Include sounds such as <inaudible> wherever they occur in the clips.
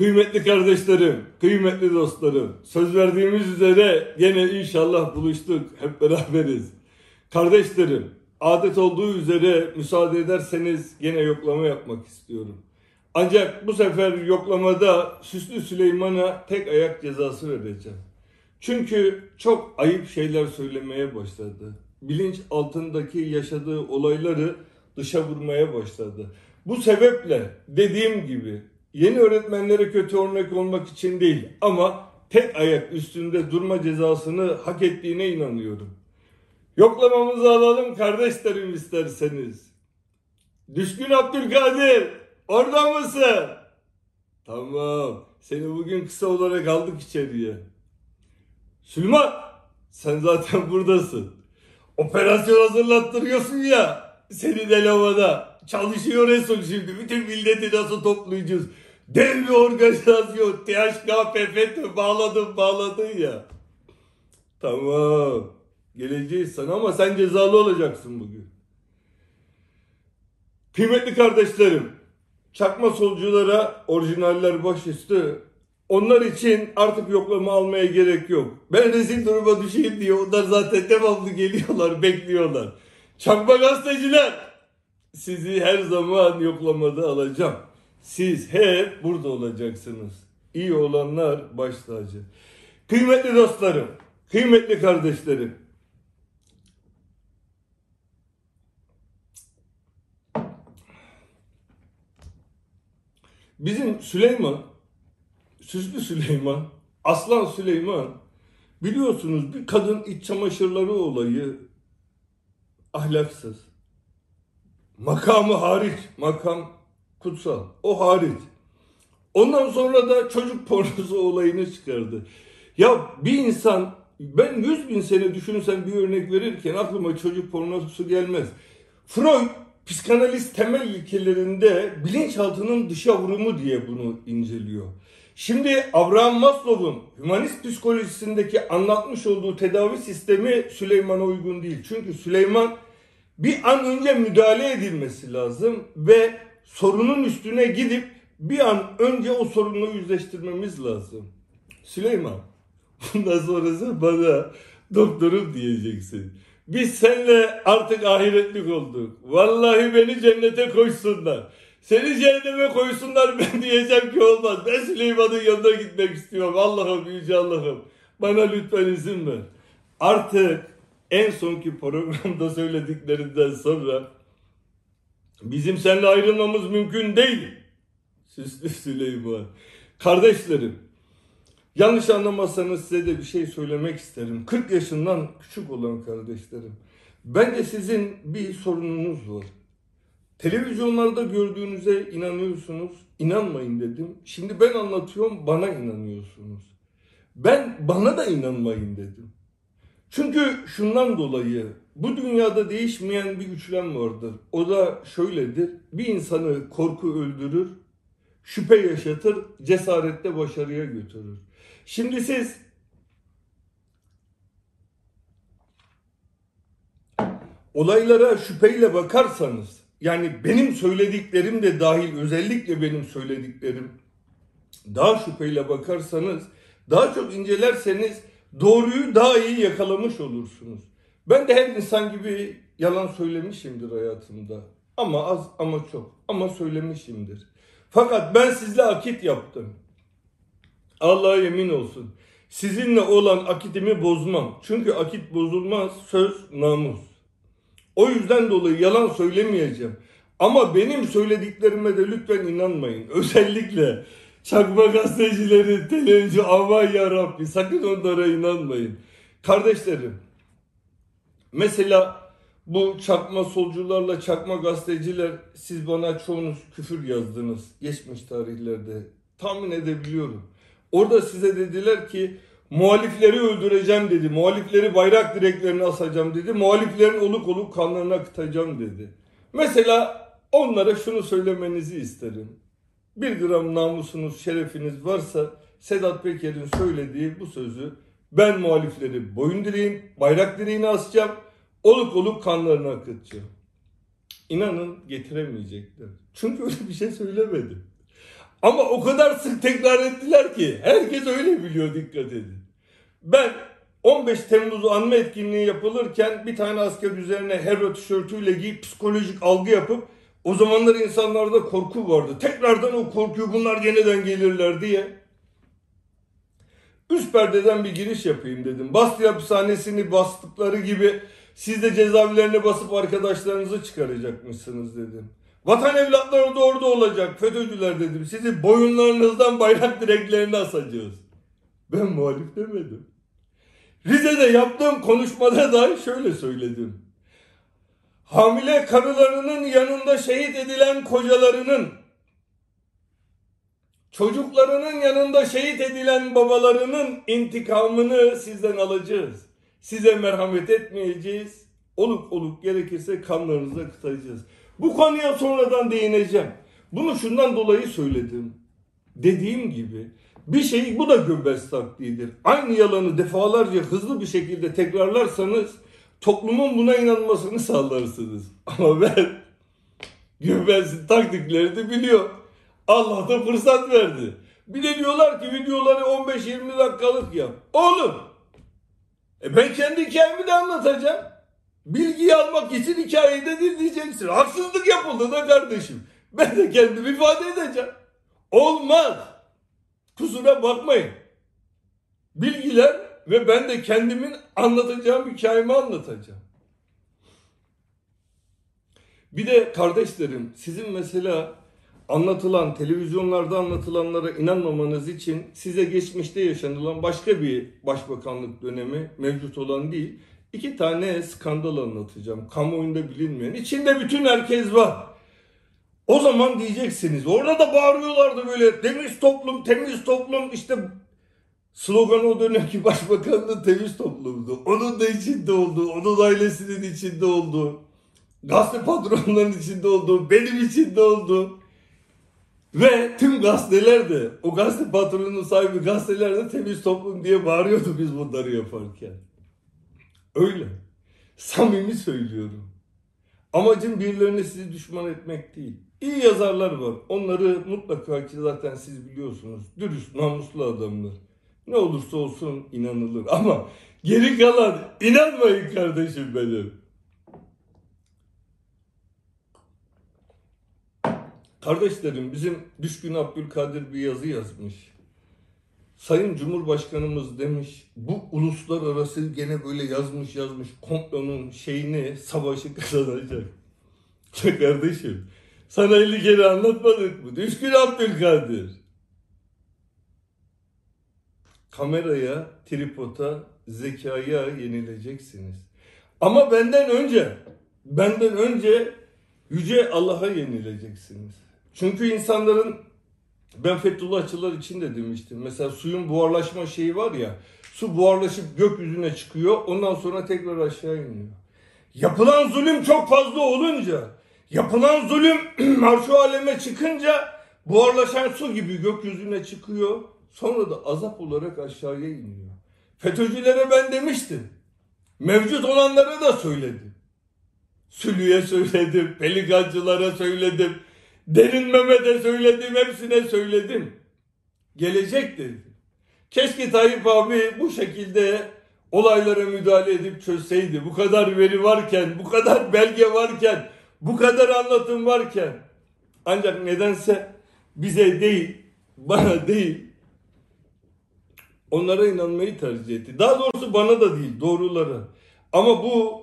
Kıymetli kardeşlerim, kıymetli dostlarım, söz verdiğimiz üzere yine inşallah buluştuk, hep beraberiz. Kardeşlerim, adet olduğu üzere müsaade ederseniz yine yoklama yapmak istiyorum. Ancak bu sefer yoklamada Süslü Süleyman'a tek ayak cezası vereceğim. Çünkü çok ayıp şeyler söylemeye başladı. Bilinç altındaki yaşadığı olayları dışa vurmaya başladı. Bu sebeple dediğim gibi yeni öğretmenlere kötü örnek olmak için değil ama tek ayak üstünde durma cezasını hak ettiğine inanıyorum. Yoklamamızı alalım kardeşlerim isterseniz. Düşkün Abdülkadir orada mısın? Tamam seni bugün kısa olarak aldık içeriye. Süleyman sen zaten buradasın. Operasyon hazırlattırıyorsun ya. Seni de lavada. Çalışıyor Resul şimdi. Bütün milleti nasıl toplayacağız? Dev bir organizasyon. THKPFT bağladın bağladın ya. Tamam. Geleceğiz sana ama sen cezalı olacaksın bugün. Kıymetli kardeşlerim. Çakma solculara orijinaller başüstü. Onlar için artık yoklama almaya gerek yok. Ben rezil duruma düşeyim diye onlar zaten devamlı geliyorlar, bekliyorlar. Çakma gazeteciler! Sizi her zaman yoklamada alacağım. Siz hep burada olacaksınız. İyi olanlar baş tacı. Kıymetli dostlarım, kıymetli kardeşlerim. Bizim Süleyman, Süslü Süleyman, Aslan Süleyman biliyorsunuz bir kadın iç çamaşırları olayı ahlaksız. Makamı hariç, makam kutsal. O hariç. Ondan sonra da çocuk pornosu <laughs> olayını çıkardı. Ya bir insan ben yüz bin sene düşünsem bir örnek verirken aklıma çocuk pornosu gelmez. Freud psikanaliz temel ilkelerinde bilinçaltının dışa vurumu diye bunu inceliyor. Şimdi Abraham Maslow'un humanist psikolojisindeki anlatmış olduğu tedavi sistemi Süleyman'a uygun değil. Çünkü Süleyman bir an önce müdahale edilmesi lazım ve sorunun üstüne gidip bir an önce o sorunla yüzleştirmemiz lazım. Süleyman, <laughs> bundan sonrası bana doktorum diyeceksin. Biz seninle artık ahiretlik olduk. Vallahi beni cennete koysunlar. Seni cehenneme koysunlar <laughs> ben diyeceğim ki olmaz. Ben Süleyman'ın yanına gitmek istiyorum. Allah'ım yüce Allah'ım. Bana lütfen izin ver. Artık en sonki programda söylediklerinden sonra bizim seninle ayrılmamız mümkün değil. Süslü Süleyman. Kardeşlerim, yanlış anlamazsanız size de bir şey söylemek isterim. 40 yaşından küçük olan kardeşlerim. Bence sizin bir sorununuz var. Televizyonlarda gördüğünüze inanıyorsunuz. İnanmayın dedim. Şimdi ben anlatıyorum bana inanıyorsunuz. Ben bana da inanmayın dedim. Çünkü şundan dolayı bu dünyada değişmeyen bir güçlem vardır. O da şöyledir. Bir insanı korku öldürür, şüphe yaşatır, cesarette başarıya götürür. Şimdi siz olaylara şüpheyle bakarsanız, yani benim söylediklerim de dahil özellikle benim söylediklerim daha şüpheyle bakarsanız, daha çok incelerseniz doğruyu daha iyi yakalamış olursunuz. Ben de her insan gibi yalan söylemişimdir hayatımda. Ama az ama çok ama söylemişimdir. Fakat ben sizle akit yaptım. Allah'a yemin olsun. Sizinle olan akitimi bozmam. Çünkü akit bozulmaz, söz namus. O yüzden dolayı yalan söylemeyeceğim. Ama benim söylediklerime de lütfen inanmayın. <laughs> Özellikle çakma gazetecileri, televizyon, aman ya Rabbi sakın onlara inanmayın. Kardeşlerim, mesela bu çakma solcularla çakma gazeteciler siz bana çoğunuz küfür yazdınız geçmiş tarihlerde. Tahmin edebiliyorum. Orada size dediler ki muhalifleri öldüreceğim dedi. Muhalifleri bayrak direklerine asacağım dedi. Muhaliflerin oluk oluk kanlarına akıtacağım dedi. Mesela onlara şunu söylemenizi isterim. Bir gram namusunuz, şerefiniz varsa Sedat Peker'in söylediği bu sözü ben muhalifleri boyun direğin, bayrak direğine asacağım, oluk oluk kanlarını akıtacağım. İnanın getiremeyecekler. Çünkü öyle bir şey söylemedim. Ama o kadar sık tekrar ettiler ki herkes öyle biliyor dikkat edin. Ben 15 Temmuz'u anma etkinliği yapılırken bir tane asker üzerine hero tişörtüyle giyip psikolojik algı yapıp o zamanlar insanlarda korku vardı. Tekrardan o korkuyu bunlar yeniden gelirler diye. Üst perdeden bir giriş yapayım dedim. Bastı hapishanesini bastıkları gibi siz de cezaevlerine basıp arkadaşlarınızı çıkaracakmışsınız dedim. Vatan evlatları da orada olacak. FETÖ'cüler dedim. Sizi boyunlarınızdan bayrak direklerini asacağız. Ben muhalif demedim. Rize'de yaptığım konuşmada da şöyle söyledim. Hamile karılarının yanında şehit edilen kocalarının, çocuklarının yanında şehit edilen babalarının intikamını sizden alacağız. Size merhamet etmeyeceğiz. Oluk oluk gerekirse kanlarınızı akıtacağız. Bu konuya sonradan değineceğim. Bunu şundan dolayı söyledim. Dediğim gibi bir şey bu da göbez taktiğidir. Aynı yalanı defalarca hızlı bir şekilde tekrarlarsanız toplumun buna inanmasını sağlarsınız. <laughs> Ama ben göbezin taktiklerini biliyor. Allah da fırsat verdi. Bir de diyorlar ki videoları 15-20 dakikalık yap. Oğlum e ben kendi hikayemi de anlatacağım. Bilgiyi almak için hikayeyi de dinleyeceksin. Haksızlık yapıldı da kardeşim. Ben de kendimi ifade edeceğim. Olmaz. Kusura bakmayın. Bilgiler ve ben de kendimin anlatacağım hikayemi anlatacağım. Bir de kardeşlerim sizin mesela anlatılan, televizyonlarda anlatılanlara inanmamanız için size geçmişte yaşanılan başka bir başbakanlık dönemi mevcut olan değil, iki tane skandal anlatacağım. Kamuoyunda bilinmeyen. İçinde bütün herkes var. O zaman diyeceksiniz. Orada da bağırıyorlardı böyle temiz toplum, temiz toplum. İşte slogan o dönemki başbakanlığı temiz toplumdu. Onun da içinde oldu. Onun ailesinin içinde oldu. Gazete patronlarının içinde oldu. Benim içinde oldu. Ve tüm gazeteler de o gazete patronunun sahibi gazeteler de temiz toplum diye bağırıyordu biz bunları yaparken. Öyle. Samimi söylüyorum. Amacım birilerine sizi düşman etmek değil. İyi yazarlar var. Onları mutlaka ki zaten siz biliyorsunuz. Dürüst, namuslu adamlar. Ne olursa olsun inanılır. <laughs> Ama geri kalan inanmayın kardeşim benim. Kardeşlerim bizim Düşkün Abdülkadir bir yazı yazmış. Sayın Cumhurbaşkanımız demiş bu uluslararası gene böyle yazmış yazmış komplonun şeyini savaşı <laughs> kazanacak. Kardeşim sana 50 kere anlatmadık mı? Düşkün Abdülkadir. Kameraya, tripoda, zekaya yenileceksiniz. Ama benden önce, benden önce Yüce Allah'a yenileceksiniz. Çünkü insanların ben Fethullahçılar için de demiştim. Mesela suyun buharlaşma şeyi var ya. Su buharlaşıp gökyüzüne çıkıyor. Ondan sonra tekrar aşağı iniyor. Yapılan zulüm çok fazla olunca, yapılan zulüm <clears throat> arşu aleme çıkınca buharlaşan su gibi gökyüzüne çıkıyor. Sonra da azap olarak aşağıya iniyor. FETÖ'cülere ben demiştim. Mevcut olanlara da söyledim. Sülü'ye söyledim, pelikancılara söyledim, Derin Mehmet'e söyledim, hepsine söyledim. Gelecek dedi. Keşke Tayyip abi bu şekilde olaylara müdahale edip çözseydi. Bu kadar veri varken, bu kadar belge varken, bu kadar anlatım varken. Ancak nedense bize değil, bana değil, onlara inanmayı tercih etti. Daha doğrusu bana da değil, doğrulara. Ama bu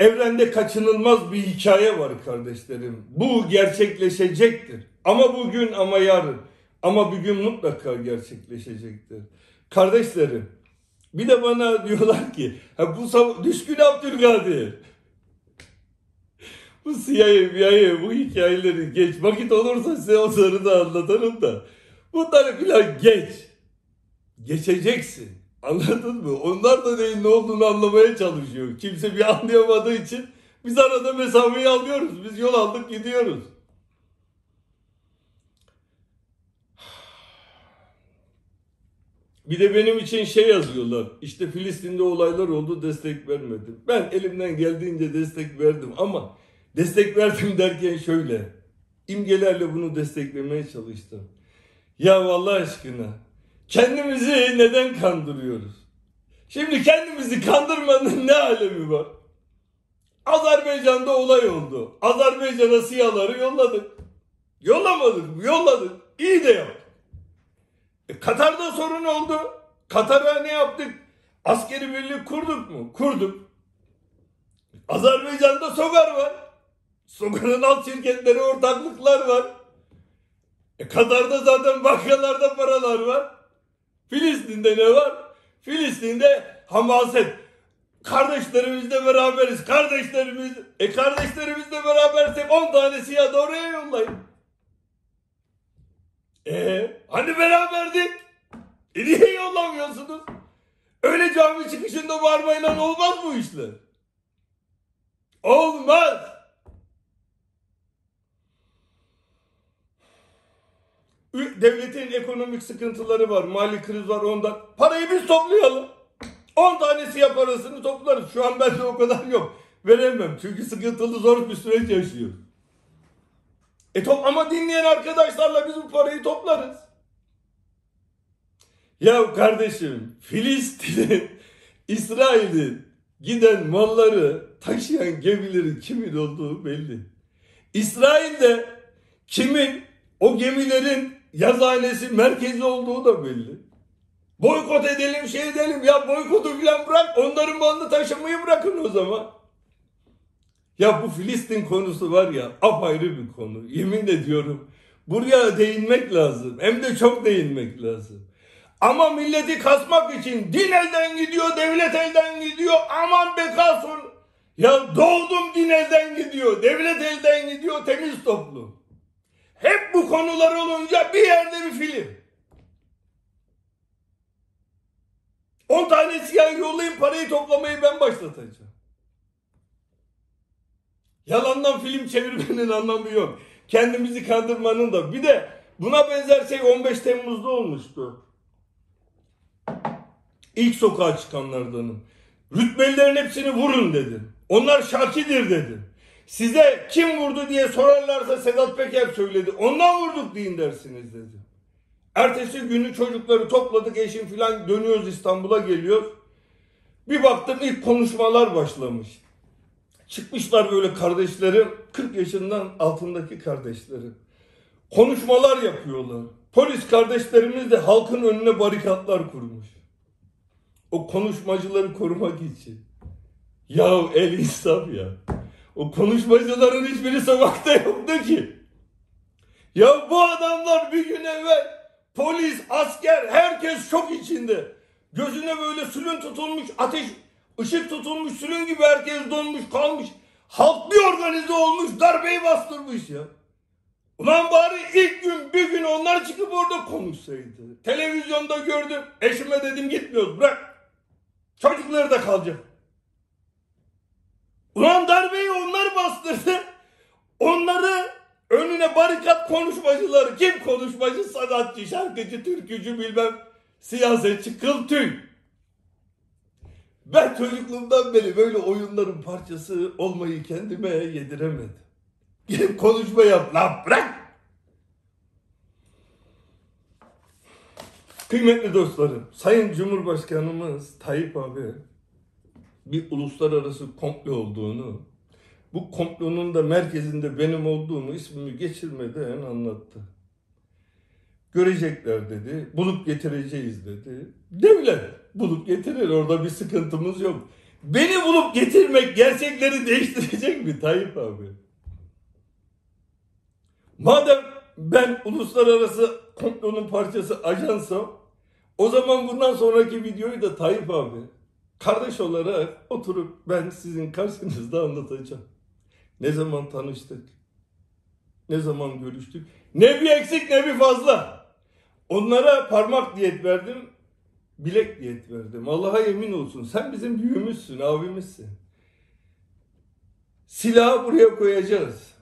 Evrende kaçınılmaz bir hikaye var kardeşlerim. Bu gerçekleşecektir. Ama bugün ama yarın. Ama bir gün mutlaka gerçekleşecektir. Kardeşlerim bir de bana <laughs> diyorlar ki ha bu <laughs> düşkün Abdülkadir. <laughs> bu CIA, CIA bu hikayeleri geç. Vakit olursa size onları da anlatırım da. Bunları filan geç. Geçeceksin. Anladın mı? Onlar da neyin ne olduğunu anlamaya çalışıyor. Kimse bir anlayamadığı için biz arada mesafeyi alıyoruz. Biz yol aldık gidiyoruz. Bir de benim için şey yazıyorlar. İşte Filistin'de olaylar oldu destek vermedim. Ben elimden geldiğince destek verdim ama destek verdim derken şöyle. imgelerle bunu desteklemeye çalıştım. Ya vallahi aşkına kendimizi neden kandırıyoruz? Şimdi kendimizi kandırmanın ne alemi var? Azerbaycan'da olay oldu. Azerbaycan'a siyaları yolladık. Yollamadık mı? Yolladık. İyi de yaptık. E, Katar'da sorun oldu. Katar'a ne yaptık? Askeri birlik kurduk mu? Kurduk. Azerbaycan'da Sogar var. Sogar'ın alt şirketleri ortaklıklar var. E Katar'da zaten bankalarda paralar var. Filistin'de ne var? Filistin'de hamaset. Kardeşlerimizle beraberiz. Kardeşlerimiz. E kardeşlerimizle berabersek 10 tane siyah da oraya yollayın. E hani beraberdik? E niye yollamıyorsunuz? Öyle cami çıkışında bağırmayla olmaz bu işler. Olmaz. Devletin ekonomik sıkıntıları var, mali kriz var ondan. Parayı biz toplayalım. 10 tane siyah parasını toplarız. Şu an bende o kadar yok. Veremem. Çünkü sıkıntılı zor bir süreç yaşıyor. E top ama dinleyen arkadaşlarla biz bu parayı toplarız. Ya kardeşim Filistin'in, <laughs> İsrail'in giden malları taşıyan gemilerin kimin olduğu belli. İsrail'de kimin o gemilerin yazhanesi merkezi olduğu da belli. Boykot edelim şey edelim ya boykotu falan bırak onların malını taşımayı bırakın o zaman. Ya bu Filistin konusu var ya apayrı bir konu. Yemin ediyorum buraya değinmek lazım. Hem de çok değinmek lazım. Ama milleti kasmak için din elden gidiyor, devlet elden gidiyor. Aman be kalsın. Ya doğdum din elden gidiyor, devlet elden gidiyor, temiz toplum. Hep bu konular olunca bir yerde bir film. 10 tane siyah yollayın parayı toplamayı ben başlatacağım. Yalandan film çevirmenin anlamı yok. Kendimizi kandırmanın da. Bir de buna benzer şey 15 Temmuz'da olmuştu. İlk sokağa çıkanlardanım. Rütbelilerin hepsini vurun dedim. Onlar şakidir dedim. Size kim vurdu diye sorarlarsa Sedat Peker söyledi. Ondan vurduk deyin dersiniz dedim. Ertesi günü çocukları topladık eşim filan dönüyoruz İstanbul'a geliyor. Bir baktım ilk konuşmalar başlamış. Çıkmışlar böyle kardeşlerim 40 yaşından altındaki kardeşlerim. Konuşmalar yapıyorlar. Polis kardeşlerimiz de halkın önüne barikatlar kurmuş. O konuşmacıları korumak için. Ya el insaf ya. O konuşmacıların hiçbiri sokakta yoktu ki. Ya bu adamlar bir gün evvel polis, asker, herkes şok içinde. Gözüne böyle sülün tutulmuş, ateş, ışık tutulmuş, sülün gibi herkes donmuş kalmış. Halk bir organize olmuş, darbeyi bastırmış ya. Ulan bari ilk gün bir gün onlar çıkıp orada konuşsaydı. Televizyonda gördüm. Eşime dedim gitmiyoruz bırak. Çocukları da kalacak. Ulan darbeyi onlar bastırdı. Onları önüne barikat konuşmacıları. Kim konuşmacı? Sanatçı, şarkıcı, türkücü bilmem. Siyasetçi, kıl tüy. Ben çocukluğumdan beri böyle oyunların parçası olmayı kendime yediremedim. Gidip konuşma yap lan bırak. Kıymetli dostlarım, Sayın Cumhurbaşkanımız Tayyip abi bir uluslararası komplo olduğunu, bu komplonun da merkezinde benim olduğumu ismimi geçirmeden anlattı. Görecekler dedi, bulup getireceğiz dedi. Devlet bulup getirir, orada bir sıkıntımız yok. Beni bulup getirmek gerçekleri değiştirecek mi Tayyip abi? Madem ben uluslararası komplonun parçası ajansam, o zaman bundan sonraki videoyu da Tayyip abi kardeş olarak oturup ben sizin karşınızda anlatacağım. Ne zaman tanıştık? Ne zaman görüştük? Ne bir eksik ne bir fazla. Onlara parmak diyet verdim, bilek diyet verdim. Allah'a yemin olsun sen bizim büyüğümüzsün, abimizsin. Silahı buraya koyacağız.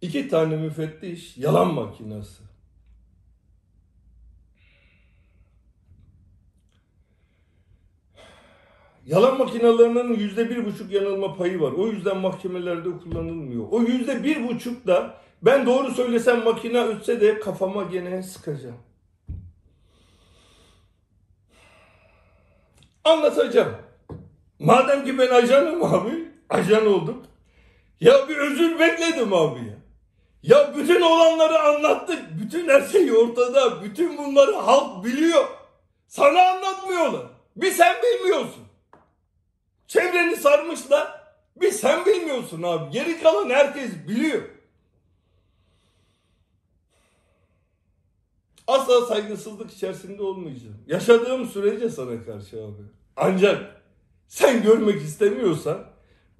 İki tane müfettiş, yalan makinası. Yalan makinelerinin yüzde bir buçuk yanılma payı var. O yüzden mahkemelerde kullanılmıyor. O yüzde bir buçuk da Ben doğru söylesem makine ötse de kafama gene sıkacağım. Anlatacağım. Madem ki ben ajanım abi, ajan oldum. Ya bir özür bekledim abi ya. Ya bütün olanları anlattık. Bütün her şey ortada. Bütün bunları halk biliyor. Sana anlatmıyorlar. Bir sen bilmiyorsun. Çevreni sarmışlar. Bir sen bilmiyorsun abi. Geri kalan herkes biliyor. Asla saygısızlık içerisinde olmayacağım. Yaşadığım sürece sana karşı abi. Ancak sen görmek istemiyorsan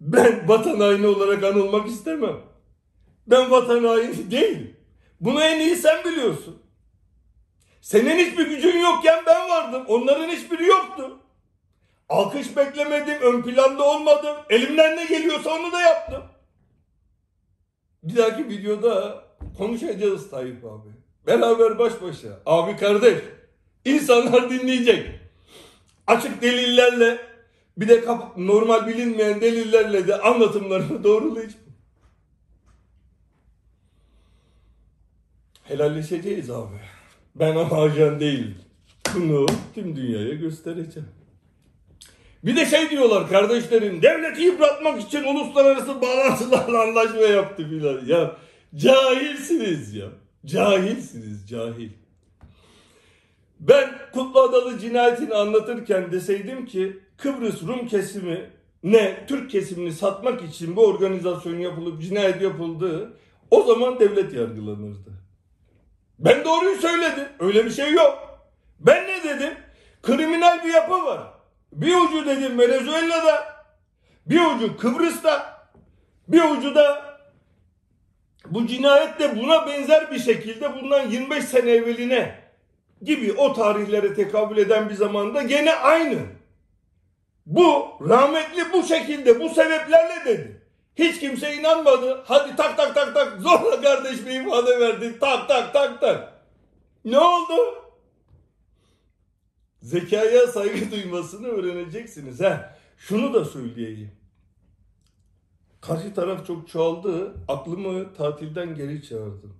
ben vatan haini olarak anılmak istemem. Ben vatan haini değilim. Bunu en iyi sen biliyorsun. Senin hiçbir gücün yokken ben vardım. Onların hiçbiri yoktu. Alkış beklemedim, ön planda olmadım. Elimden ne geliyorsa onu da yaptım. Bir dahaki videoda konuşacağız Tayyip abi. Beraber baş başa. Abi kardeş, insanlar dinleyecek. Açık delillerle bir de normal bilinmeyen delillerle de anlatımlarını doğrulayacağım. Helalleşeceğiz abi. Ben ama ajan değilim. Bunu tüm dünyaya göstereceğim. Bir de şey diyorlar kardeşlerim, devleti yıpratmak için uluslararası bağlantılarla anlaşma yaptı filan. Ya cahilsiniz ya. Cahilsiniz, cahil. Ben Kutlu Adalı cinayetini anlatırken deseydim ki Kıbrıs Rum kesimi ne Türk kesimini satmak için bu organizasyon yapılıp cinayet yapıldı o zaman devlet yargılanırdı. Ben doğruyu söyledim. Öyle bir şey yok. Ben ne dedim? Kriminal bir yapı var. Bir ucu dedim Venezuela'da, bir ucu Kıbrıs'ta, bir ucu da bu cinayet de buna benzer bir şekilde bundan 25 sene evveline gibi o tarihlere tekabül eden bir zamanda gene aynı. Bu rahmetli bu şekilde bu sebeplerle dedi. Hiç kimse inanmadı. Hadi tak tak tak tak zorla kardeş bir ifade verdi. Tak tak tak tak. Ne oldu? Zekaya saygı <laughs> duymasını öğreneceksiniz. Ha, şunu da söyleyeyim. Karşı taraf çok çoğaldı. Aklımı tatilden geri çağırdım.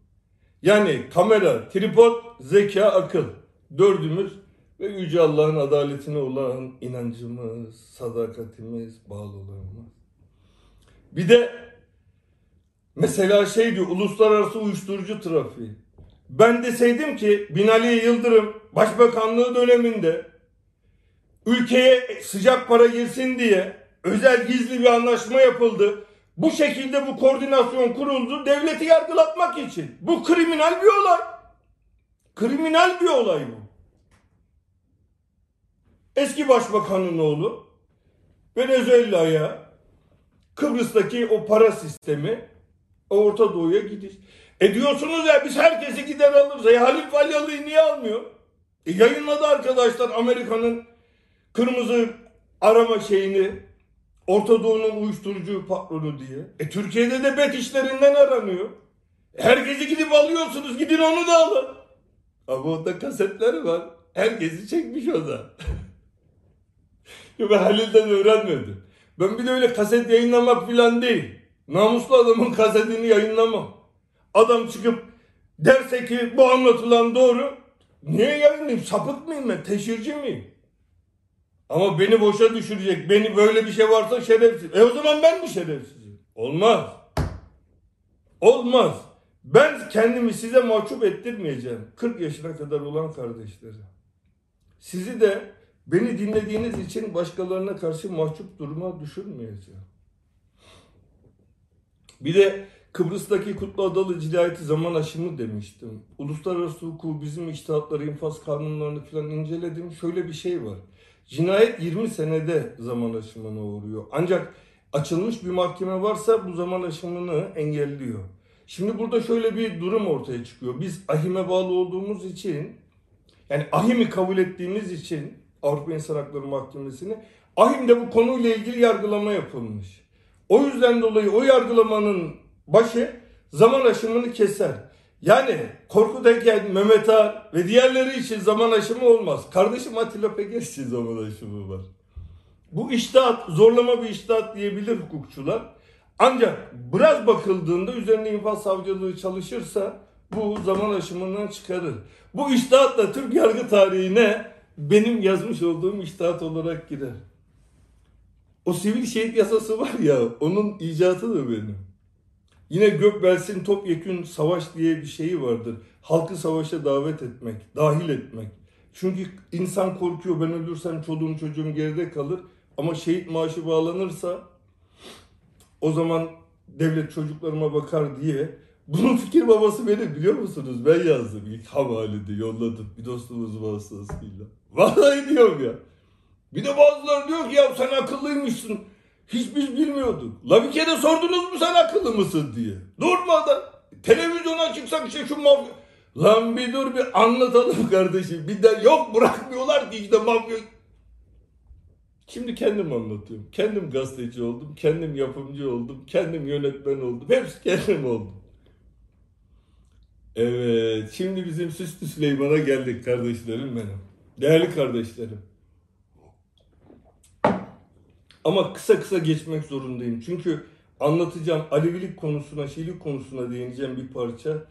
Yani kamera, tripod, zeka, akıl. Dördümüz ve Yüce Allah'ın adaletine olan inancımız, sadakatimiz, bağlılığımız. Bir de mesela şeydi uluslararası uyuşturucu trafiği. Ben deseydim ki Binali Yıldırım başbakanlığı döneminde ülkeye sıcak para girsin diye özel gizli bir anlaşma yapıldı. Bu şekilde bu koordinasyon kuruldu devleti yargılatmak için. Bu kriminal bir olay. Kriminal bir olay bu. Eski başbakanın oğlu Venezuela'ya Kıbrıs'taki o para sistemi Orta Doğu'ya gidiş. E diyorsunuz ya biz herkesi gider alırız. E Halil Falyalı'yı niye almıyor? E yayınladı arkadaşlar Amerika'nın kırmızı arama şeyini Orta Doğu'nun uyuşturucu patronu diye. E Türkiye'de de bet işlerinden aranıyor. E, herkesi gidip alıyorsunuz. Gidin onu da alın. Ama onda kasetler var. Herkesi çekmiş o da. <laughs> ben Halil'den öğrenmedim. Ben bir de öyle kaset yayınlamak falan değil. Namuslu adamın kasetini yayınlamam. Adam çıkıp derse ki bu anlatılan doğru. Niye yayınlayayım? Sapık mıyım ben? Teşhirci miyim? Ama beni boşa düşürecek. Beni böyle bir şey varsa şerefsiz. E o zaman ben mi şerefsizim? Olmaz. Olmaz. Ben kendimi size mahcup ettirmeyeceğim. 40 yaşına kadar olan kardeşlerim. Sizi de beni dinlediğiniz için başkalarına karşı mahcup duruma düşürmeyeceğim. Bir de Kıbrıs'taki Kutlu Adalı cinayeti zaman aşımı demiştim. Uluslararası hukuku, bizim iştahatları, infaz kanunlarını falan inceledim. Şöyle bir şey var. Cinayet 20 senede zaman aşımına uğruyor. Ancak açılmış bir mahkeme varsa bu zaman aşımını engelliyor. Şimdi burada şöyle bir durum ortaya çıkıyor. Biz ahime bağlı olduğumuz için yani ahimi kabul ettiğimiz için Avrupa İnsan Hakları Mahkemesi'ni ahimde bu konuyla ilgili yargılama yapılmış. O yüzden dolayı o yargılamanın başı zaman aşımını keser. Yani Korkut Eken, Mehmet Ağar ve diğerleri için zaman aşımı olmaz. Kardeşim Atilla Peker için zaman aşımı var. Bu iştahat, zorlama bir iştahat diyebilir hukukçular. Ancak biraz bakıldığında üzerine infaz savcılığı çalışırsa bu zaman aşımından çıkarır. Bu iştahat da Türk yargı tarihine benim yazmış olduğum iştahat olarak girer. O sivil şehit yasası var ya onun icadı da benim. Yine Gökbels'in topyekün savaş diye bir şeyi vardır. Halkı savaşa davet etmek, dahil etmek. Çünkü insan korkuyor ben ölürsem çoluğum çocuğum geride kalır. Ama şehit maaşı bağlanırsa o zaman devlet çocuklarıma bakar diye. Bunun fikir babası benim biliyor musunuz? Ben yazdım ilk havalede yolladım bir dostumuz vasıtasıyla. Vallahi diyorum ya. Bir de bazıları diyor ki ya sen akıllıymışsın. Hiç biz bilmiyorduk. La bir sordunuz mu sen akıllı mısın diye. Durmadan. Televizyona çıksak işte şu mafya. Lan bir dur bir anlatalım <laughs> kardeşim. Bir de yok bırakmıyorlar ki işte mafya. Şimdi kendim anlatıyorum. Kendim gazeteci oldum. Kendim yapımcı oldum. Kendim yönetmen oldum. Hepsi kendim oldum. Evet. Şimdi bizim Süslü Süleyman'a geldik kardeşlerim benim. Değerli kardeşlerim. Ama kısa kısa geçmek zorundayım. Çünkü anlatacağım Alevilik konusuna, Şiilik konusuna değineceğim bir parça.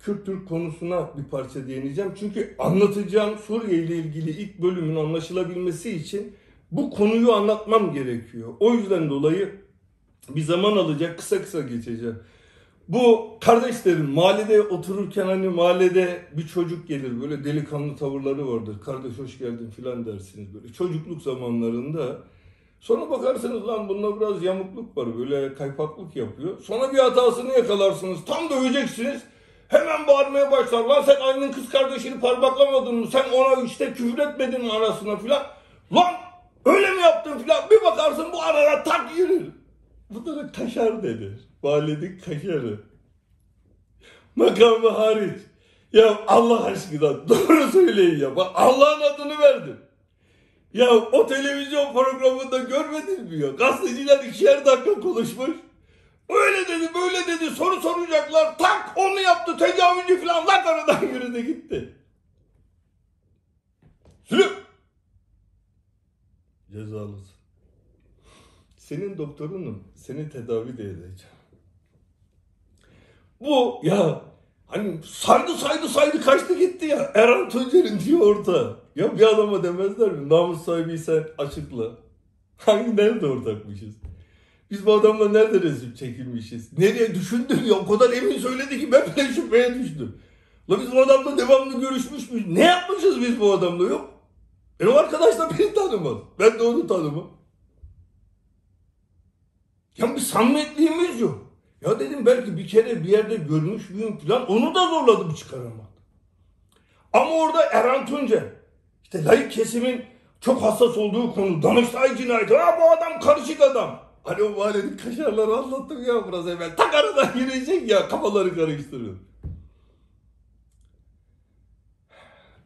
Kürt Türk konusuna bir parça değineceğim. Çünkü anlatacağım Suriye ile ilgili ilk bölümün anlaşılabilmesi için bu konuyu anlatmam gerekiyor. O yüzden dolayı bir zaman alacak, kısa kısa geçeceğim. Bu kardeşlerim mahallede otururken hani mahallede bir çocuk gelir böyle delikanlı tavırları vardır. Kardeş hoş geldin filan dersiniz böyle çocukluk zamanlarında. Sonra bakarsınız lan bunda biraz yamukluk var böyle kaypaklık yapıyor. Sonra bir hatasını yakalarsınız tam döveceksiniz. Hemen bağırmaya başlar. Lan sen annenin kız kardeşini parmaklamadın mı? Sen ona işte küfür etmedin mi arasına filan? Lan öyle mi yaptın filan? Bir bakarsın bu arada tak yürür. Bunlara kaşar denir. Mahallenin kaşarı. Makamı hariç. Ya Allah aşkına doğru söyleyin ya. Bak Allah'ın adını verdim. Ya o televizyon programında görmedin mi ya? Gazeteciler ikişer dakika konuşmuş. Öyle dedi böyle dedi soru soracaklar. Tak onu yaptı tecavüzcü falan. Lan aradan yürüdü gitti. Sülü. Cezalısın. Senin doktorunum. Seni tedavi de edeceğim. Bu ya hani saydı saydı saydı kaçtı gitti ya. Erhan Tuncer'in diyor orta. Ya bir adama demezler mi? Namus sahibiysen açıkla. Hangi nerede ortakmışız? Biz bu adamla nerede resim çekilmişiz? Nereye düşündüm ya? O kadar emin söyledi ki ben bile şüpheye düştüm. La biz bu adamla devamlı görüşmüş müyüz? Ne yapmışız biz bu adamla yok? Benim arkadaş da beni tanımaz. Ben de onu tanımam. Ya bir samimiyetliğimiz yok. Ya dedim belki bir kere bir yerde görmüş müyüm falan onu da zorladım çıkaramadım. Ama orada Erhan Tuncer işte layık kesimin çok hassas olduğu konu Danıştay cinayeti. Ha bu adam karışık adam. Hani o mahallenin kaşarları anlattım ya biraz evvel. Tak aradan girecek ya kafaları karıştırıyor.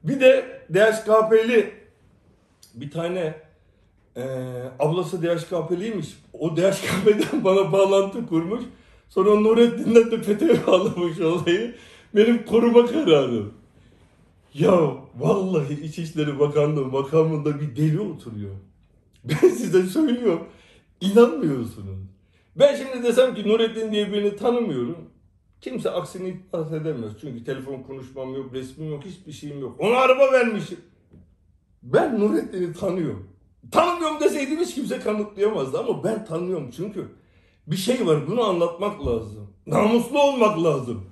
Bir de DHKP'li bir tane e, ablası DHKP'liymiş. O DHKP'den <laughs> bana bağlantı kurmuş. Sonra Nurettin'den de FETÖ'ye bağlamış olayı. Benim koruma kararım. Ya vallahi İçişleri Bakanlığı makamında bir deli oturuyor. Ben size söylüyorum. İnanmıyorsunuz. Ben şimdi desem ki Nurettin diye birini tanımıyorum. Kimse aksini iddia edemez. Çünkü telefon konuşmam yok, resmim yok, hiçbir şeyim yok. Ona araba vermişim. Ben Nurettin'i tanıyorum. Tanımıyorum deseydim hiç kimse kanıtlayamazdı ama ben tanıyorum çünkü bir şey var bunu anlatmak lazım. Namuslu olmak lazım.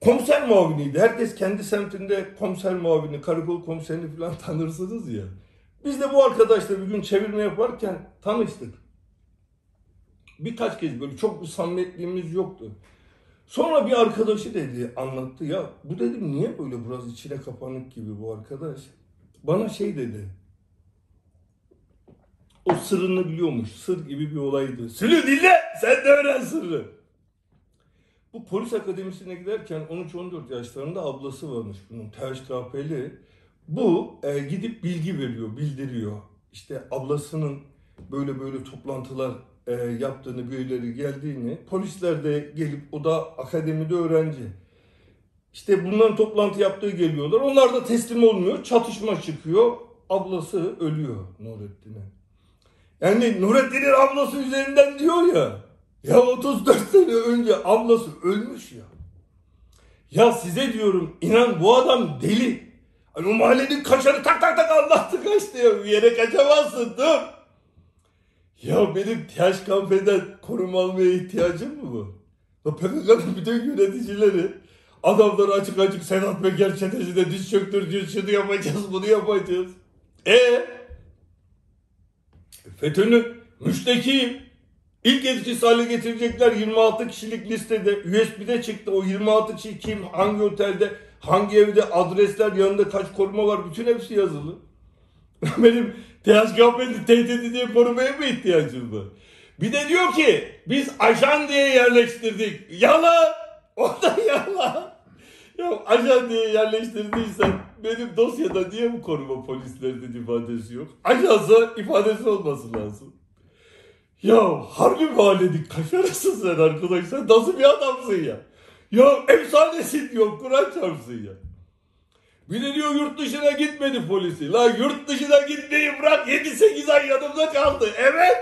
Komiser muaviniydi. Herkes kendi semtinde komiser muavini, karakol komiserini falan <laughs> tanırsınız ya. Biz de bu arkadaşla bir gün çevirme yaparken tanıştık. Birkaç kez böyle çok bir samimiyetliğimiz yoktu. Sonra bir arkadaşı dedi, anlattı ya bu dedim niye böyle biraz içine kapanık gibi bu arkadaş. Bana şey dedi. O sırrını biliyormuş. Sır gibi bir olaydı. Sülü dinle sen de öğren sırrı. Bu polis akademisine giderken 13-14 yaşlarında ablası varmış bunun THKP'li. Bu e, gidip bilgi veriyor, bildiriyor. İşte ablasının böyle böyle toplantılar e, yaptığını, birileri geldiğini. Polisler de gelip o da akademide öğrenci. İşte bunların toplantı yaptığı geliyorlar. Onlar da teslim olmuyor. Çatışma çıkıyor. Ablası ölüyor Nurettin'e. Yani Nurettin'in ablası üzerinden diyor ya. Ya 34 sene önce ablası ölmüş ya. Ya size diyorum inan bu adam deli. Hani o mahallenin kaçarı tak tak tak anlattı kaçtı ya. Bir yere kaçamazsın dur. Ya benim TH kampeden koruma almaya ihtiyacım mı var? Ya PKK'nın bütün yöneticileri adamları açık açık Sedat Peker çetesine diz çöktüreceğiz, şunu yapacağız, bunu yapacağız. E FETÖ'nün müştekiyim. İlk etkisi hale getirecekler 26 kişilik listede. USB'de çıktı o 26 kişi kim, hangi otelde, hangi evde, adresler, yanında kaç koruma var bütün hepsi yazılı. <laughs> Benim THKP'nin tehdidi diye korumaya mı ihtiyacım var? Bir de diyor ki biz ajan diye yerleştirdik. Yalan! <laughs> O da yalan. Ya ajan diye yerleştirdiysen benim dosyada niye bu koruma polislerinin ifadesi yok? Ajansa ifadesi olması lazım. Ya harbi mahallenin kaşarısın sen arkadaş. Sen nasıl bir adamsın ya? Ya efsanesin diyor. Kur'an çarpsın ya. Bir diyor yurt dışına gitmedi polisi. La yurt dışına gitmeyi bırak 7-8 ay yanımda kaldı. Evet.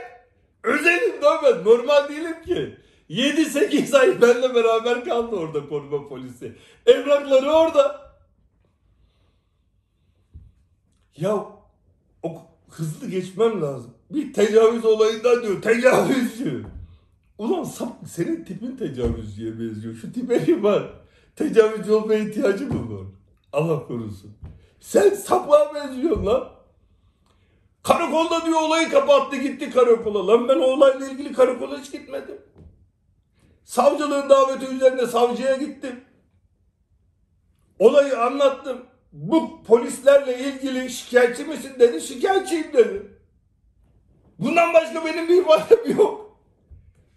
Özelim ben. Normal değilim ki. 7-8 ay benimle beraber kaldı orada koruma polisi. Evrakları orada. Ya o hızlı geçmem lazım. Bir tecavüz olayından diyor. Tecavüzcü. Ulan sap, senin tipin tecavüzcüye benziyor. Şu tipe bir var. Tecavüzcü olmaya ihtiyacı mı var? Allah korusun. Sen sapığa benziyorsun lan. Karakolda diyor olayı kapattı gitti karakola. Lan ben o olayla ilgili karakola hiç gitmedim. Savcılığın daveti üzerine savcıya gittim. Olayı anlattım. Bu polislerle ilgili şikayetçi misin dedi. Şikayetçiyim dedi. Bundan başka benim bir ifadem yok.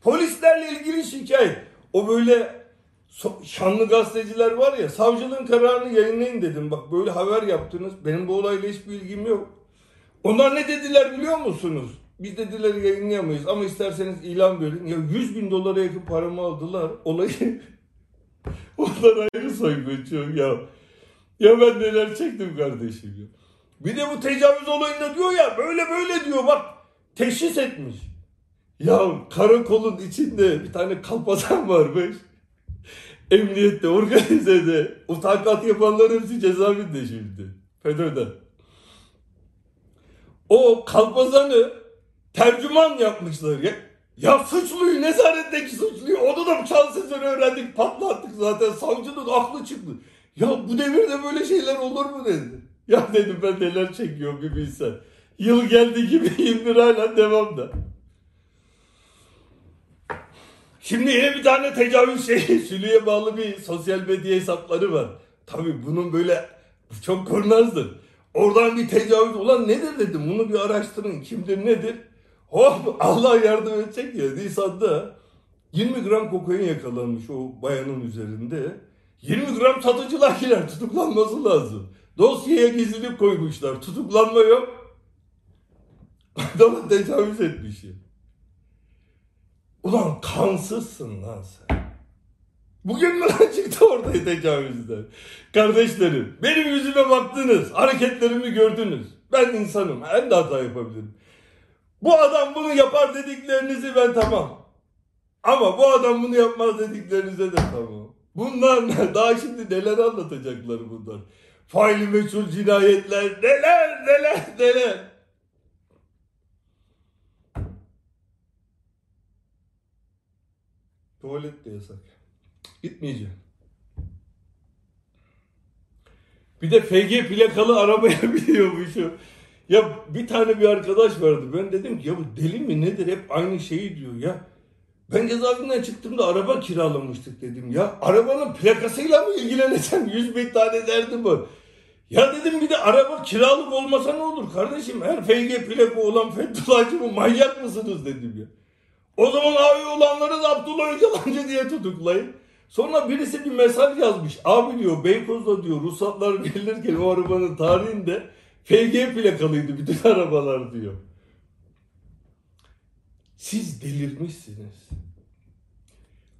Polislerle ilgili şikayet. O böyle şanlı gazeteciler var ya savcılığın kararını yayınlayın dedim. Bak böyle haber yaptınız. Benim bu olayla hiçbir ilgim yok. Onlar ne dediler biliyor musunuz? Biz dediler yayınlayamayız ama isterseniz ilan verin. Ya 100 bin dolara yakın paramı aldılar. Olayı <laughs> onlar ayrı soygun çok ya. Ya ben neler çektim kardeşim ya. Bir de bu tecavüz olayında diyor ya böyle böyle diyor bak teşhis etmiş. Ya karakolun içinde bir tane kalpazan varmış. Emniyette, organizede. Utakat yapanların hepsi cezaevinde şimdi. FETÖ'den. O kalpazanı tercüman yapmışlar ya. Ya suçluyu, nezaretteki suçluyu onu da şansızları öğrendik, patlattık zaten. Savcının aklı çıktı. Ya bu devirde böyle şeyler olur mu dedi. Ya dedim ben neler çekiyorum bir bilsen. Yıl geldi gibi 21 hala devamda. Şimdi yine bir tane tecavüz şeyi, <laughs> Sülü'ye bağlı bir sosyal medya hesapları var. Tabii bunun böyle çok kurnazdır. Oradan bir tecavüz olan nedir dedim. Bunu bir araştırın. Kimdir nedir? Hop Allah yardım edecek ya. Nisan'da 20 gram kokain yakalanmış o bayanın üzerinde. 20 gram satıcılar. Tutuklanması lazım. Dosyaya gizlilik koymuşlar. Tutuklanma yok. Adama tecavüz etmiş. Ulan kansızsın lan sen. Bugün mü lan çıktı ortaya tecavüzden? Kardeşlerim benim yüzüme baktınız. Hareketlerimi gördünüz. Ben insanım. Ben de hata yapabilirim. Bu adam bunu yapar dediklerinizi ben tamam. Ama bu adam bunu yapmaz dediklerinize de tamam. Bunlar ne? Daha şimdi neler anlatacaklar bunlar. Faili meçhul cinayetler neler neler neler. Tuvalet de yasak. Gitmeyeceğim. Bir de FG plakalı arabaya <laughs> biniyormuşum. Ya bir tane bir arkadaş vardı. Ben dedim ki ya bu deli mi nedir? Hep aynı şeyi diyor ya. Ben cezaevinden çıktığımda araba kiralamıştık dedim. Ya arabanın plakasıyla mı ilgileneceğim? Yüz bin tane derdim var. Ya dedim bir de araba kiralık olmasa ne olur kardeşim? Her FG plaka olan Fethullahçı mı? Manyak mısınız dedim ya. O zaman abi olanları da Abdullah Öcalan'cı diye tutuklayın. Sonra birisi bir mesaj yazmış. Abi diyor Beykoz'da diyor ruhsatlar verilirken o arabanın tarihinde FG plakalıydı bütün <laughs> arabalar diyor. Siz delirmişsiniz.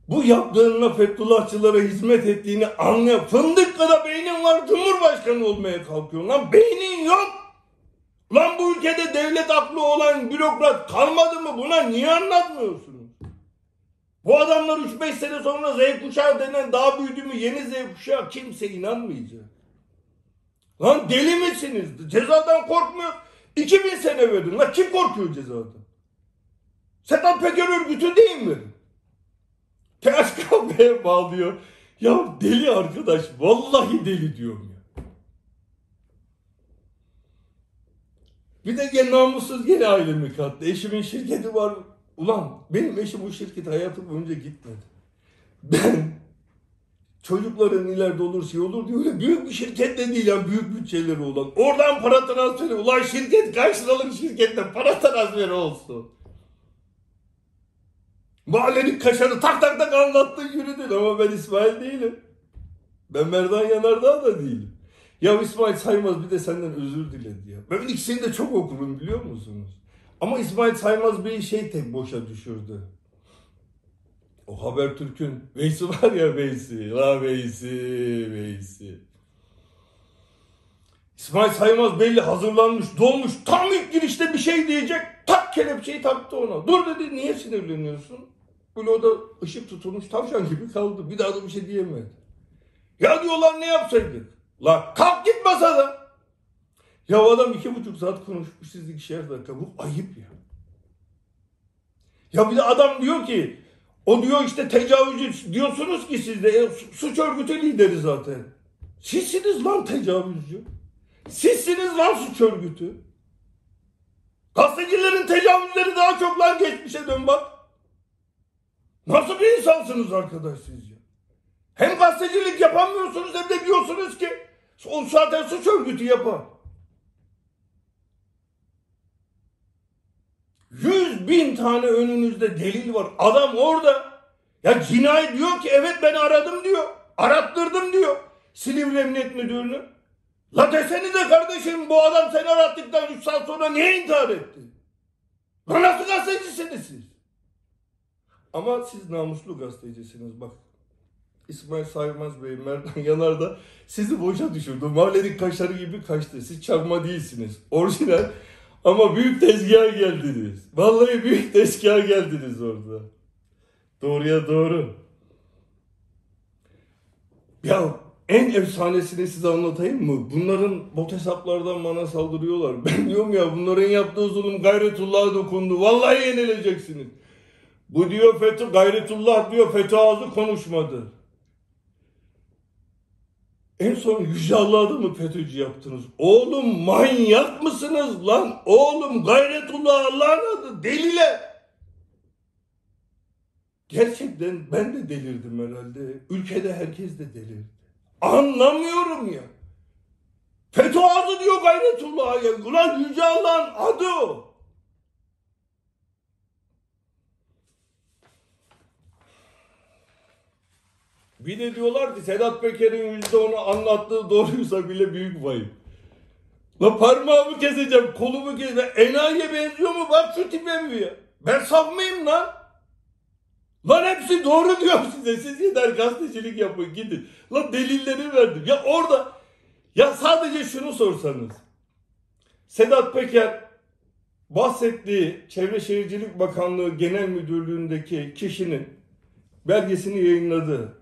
Bu yaptığınla Fethullahçılara hizmet ettiğini anlıyor. Fındık kadar beynin var Cumhurbaşkanı olmaya kalkıyorsun lan. Beynin yok. Lan bu ülkede devlet aklı olan bürokrat kalmadı mı? Buna niye anlatmıyorsunuz? Bu adamlar 3-5 sene sonra Z kuşağı denen daha büyüdü mü yeni Z kuşağı kimse inanmayacak. Lan deli misiniz? Cezadan korkmuyor. 2000 sene verdin. Lan kim korkuyor cezadan? Sedat Peker örgütü değil mi? TSKB'ye bağlıyor. Ya deli arkadaş. Vallahi deli diyorum ya. Bir de gene namussuz gene ailemi kattı. Eşimin şirketi var. Ulan benim eşim bu şirket hayatım boyunca gitmedi. Ben çocukların ileride olur şey olur diye öyle büyük bir şirket de değil ya büyük bütçeleri olan. Oradan para transferi. Ulan şirket kaç liralık şirkette para transferi olsun. Mahallenin kaşarı tak tak tak anlattı yürüdün ama ben İsmail değilim. Ben Merdan Yanardağ da değilim. Ya İsmail Saymaz bir de senden özür diledi ya. Ben ikisini de çok okurum biliyor musunuz? Ama İsmail Saymaz bir şey tek boşa düşürdü. O Habertürk'ün Veysi var ya Veysi. La Veysi, Veysi. İsmail Saymaz belli hazırlanmış, dolmuş. Tam ilk girişte bir şey diyecek. Tak kelepçeyi taktı ona. Dur dedi niye sinirleniyorsun? Böyle o da ışık tutulmuş tavşan gibi kaldı. Bir daha da bir şey diyemedi. Ya diyorlar ne yapsaydık? La kalk git masadan. Ya adam iki buçuk saat konuşmuş siz ikişer dakika. Bu ayıp ya. Ya bir de adam diyor ki o diyor işte tecavüzcü diyorsunuz ki siz de e, su- suç örgütü lideri zaten. Sizsiniz lan tecavüzcü. Sizsiniz lan suç örgütü. Gazetecilerin tecavüzleri daha çok lan geçmişe dön bak. Nasıl bir insansınız arkadaş siz ya? Hem gazetecilik yapamıyorsunuz hem de diyorsunuz ki o zaten suç örgütü yapar. Yüz bin tane önünüzde delil var. Adam orada. Ya cinayet diyor ki evet ben aradım diyor. Arattırdım diyor. Silivri Emniyet Müdürünü. La desenize kardeşim bu adam seni arattıktan 3 saat sonra niye intihar etti? La nasıl gazetecisiniz siz? Ama siz namuslu gazetecisiniz bak. İsmail Saymaz Bey, Merdan <laughs> Yanardağ sizi boşa düşürdü. Mahallenin kaşarı gibi kaçtı. Siz çakma değilsiniz. Orijinal ama büyük tezgaha geldiniz. Vallahi büyük tezgaha geldiniz orada. Doğruya doğru. Ya en efsanesini size anlatayım mı? Bunların bot hesaplardan bana saldırıyorlar. <laughs> Ben diyorum ya bunların yaptığı zulüm gayretullah'a dokundu. Vallahi yenileceksiniz. Bu diyor FETÖ, gayretullah diyor FETÖ ağzı konuşmadı. En son Yüce Allah'ı da mı FETÖ'cü yaptınız? Oğlum manyak mısınız lan? Oğlum gayretullah Allah'ın adı deliler. Gerçekten ben de delirdim herhalde. Ülkede herkes de delirdi. Anlamıyorum ya. FETÖ adı diyor gayretullah'a ya. Ulan Yüce Allah'ın adı o. Bir de diyorlar ki Sedat Peker'in yüzde onu anlattığı doğruysa bile büyük vayım. La parmağımı keseceğim, kolumu keseceğim. Enayiye benziyor mu? Bak şu tipe mi ya? Ben saf mıyım lan? Lan hepsi doğru diyor <laughs> size. Siz yeter gazetecilik yapın gidin. Lan delilleri verdim. Ya orada ya sadece şunu sorsanız. Sedat Peker bahsettiği Çevre Şehircilik Bakanlığı Genel Müdürlüğü'ndeki kişinin belgesini yayınladı.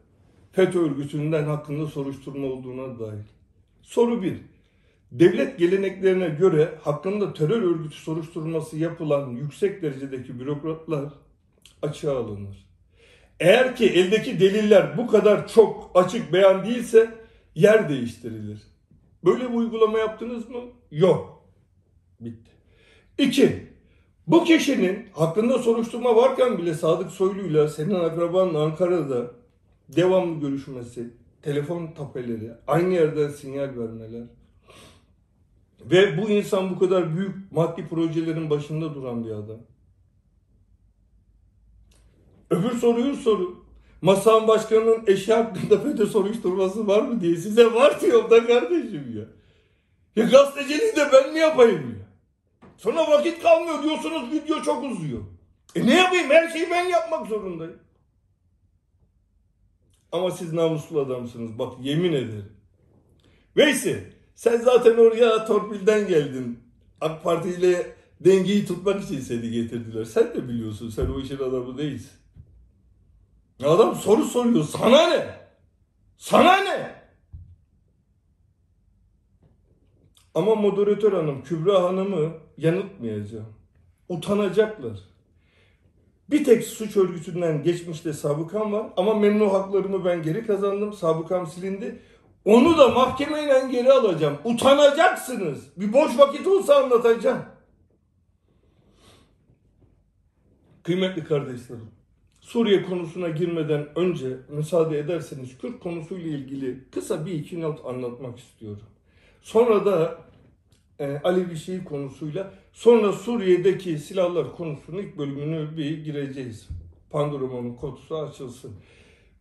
FETÖ örgütünden hakkında soruşturma olduğuna dair. Soru 1. Devlet geleneklerine göre hakkında terör örgütü soruşturması yapılan yüksek derecedeki bürokratlar açığa alınır. Eğer ki eldeki deliller bu kadar çok açık beyan değilse yer değiştirilir. Böyle bir uygulama yaptınız mı? Yok. Bitti. İki, bu kişinin hakkında soruşturma varken bile Sadık Soylu'yla senin akrabanın Ankara'da devamlı görüşmesi, telefon tapeleri, aynı yerden sinyal vermeler ve bu insan bu kadar büyük maddi projelerin başında duran bir adam. Öbür soruyu sorun. Masan başkanının eşi hakkında FETÖ soruşturması var mı diye size var diyorum da kardeşim ya. Ya gazeteciliği de ben mi yapayım ya? Sonra vakit kalmıyor diyorsunuz video çok uzuyor. E ne yapayım her şeyi ben yapmak zorundayım. Ama siz namuslu adamsınız bak yemin ederim. Veysi sen zaten oraya torpilden geldin. AK Parti ile dengeyi tutmak için seni getirdiler. Sen de biliyorsun sen o işin adamı değilsin. Adam soru soruyor. Sana ne? Sana ne? Ama moderatör hanım Kübra Hanım'ı yanıltmayacağım. Utanacaklar. Bir tek suç örgütünden geçmişte sabıkam var ama memnu haklarımı ben geri kazandım. Sabıkam silindi. Onu da mahkemeyle geri alacağım. Utanacaksınız. Bir boş vakit olsa anlatacağım. Kıymetli kardeşlerim, Suriye konusuna girmeden önce müsaade ederseniz Kürt konusuyla ilgili kısa bir iki not anlatmak istiyorum. Sonra da e, Alevi Şii konusuyla sonra Suriye'deki silahlar konusunun ilk bölümünü bir gireceğiz. Pandora'nın kutusu açılsın.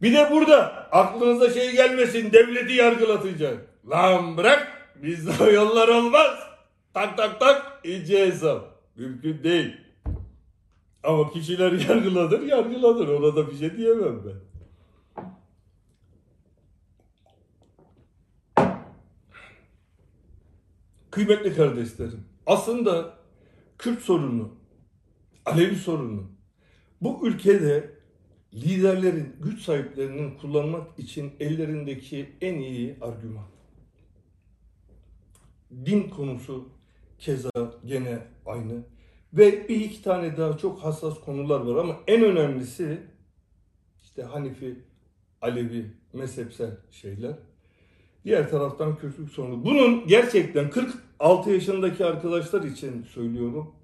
Bir de burada aklınıza şey gelmesin devleti yargılatacak. Lan bırak bizde yollar olmaz. Tak tak tak iyice hesap. Mümkün değil. Ama kişiler yargıladır yargıladır. Ona da bir şey diyemem ben. Kıymetli kardeşlerim, aslında Kürt sorunu, Alevi sorunu bu ülkede liderlerin, güç sahiplerinin kullanmak için ellerindeki en iyi argüman. Din konusu keza gene aynı. Ve bir iki tane daha çok hassas konular var ama en önemlisi işte Hanifi, Alevi, mezhepsel şeyler. Diğer taraftan Kürtlük sorunu. Bunun gerçekten 46 yaşındaki arkadaşlar için söylüyorum.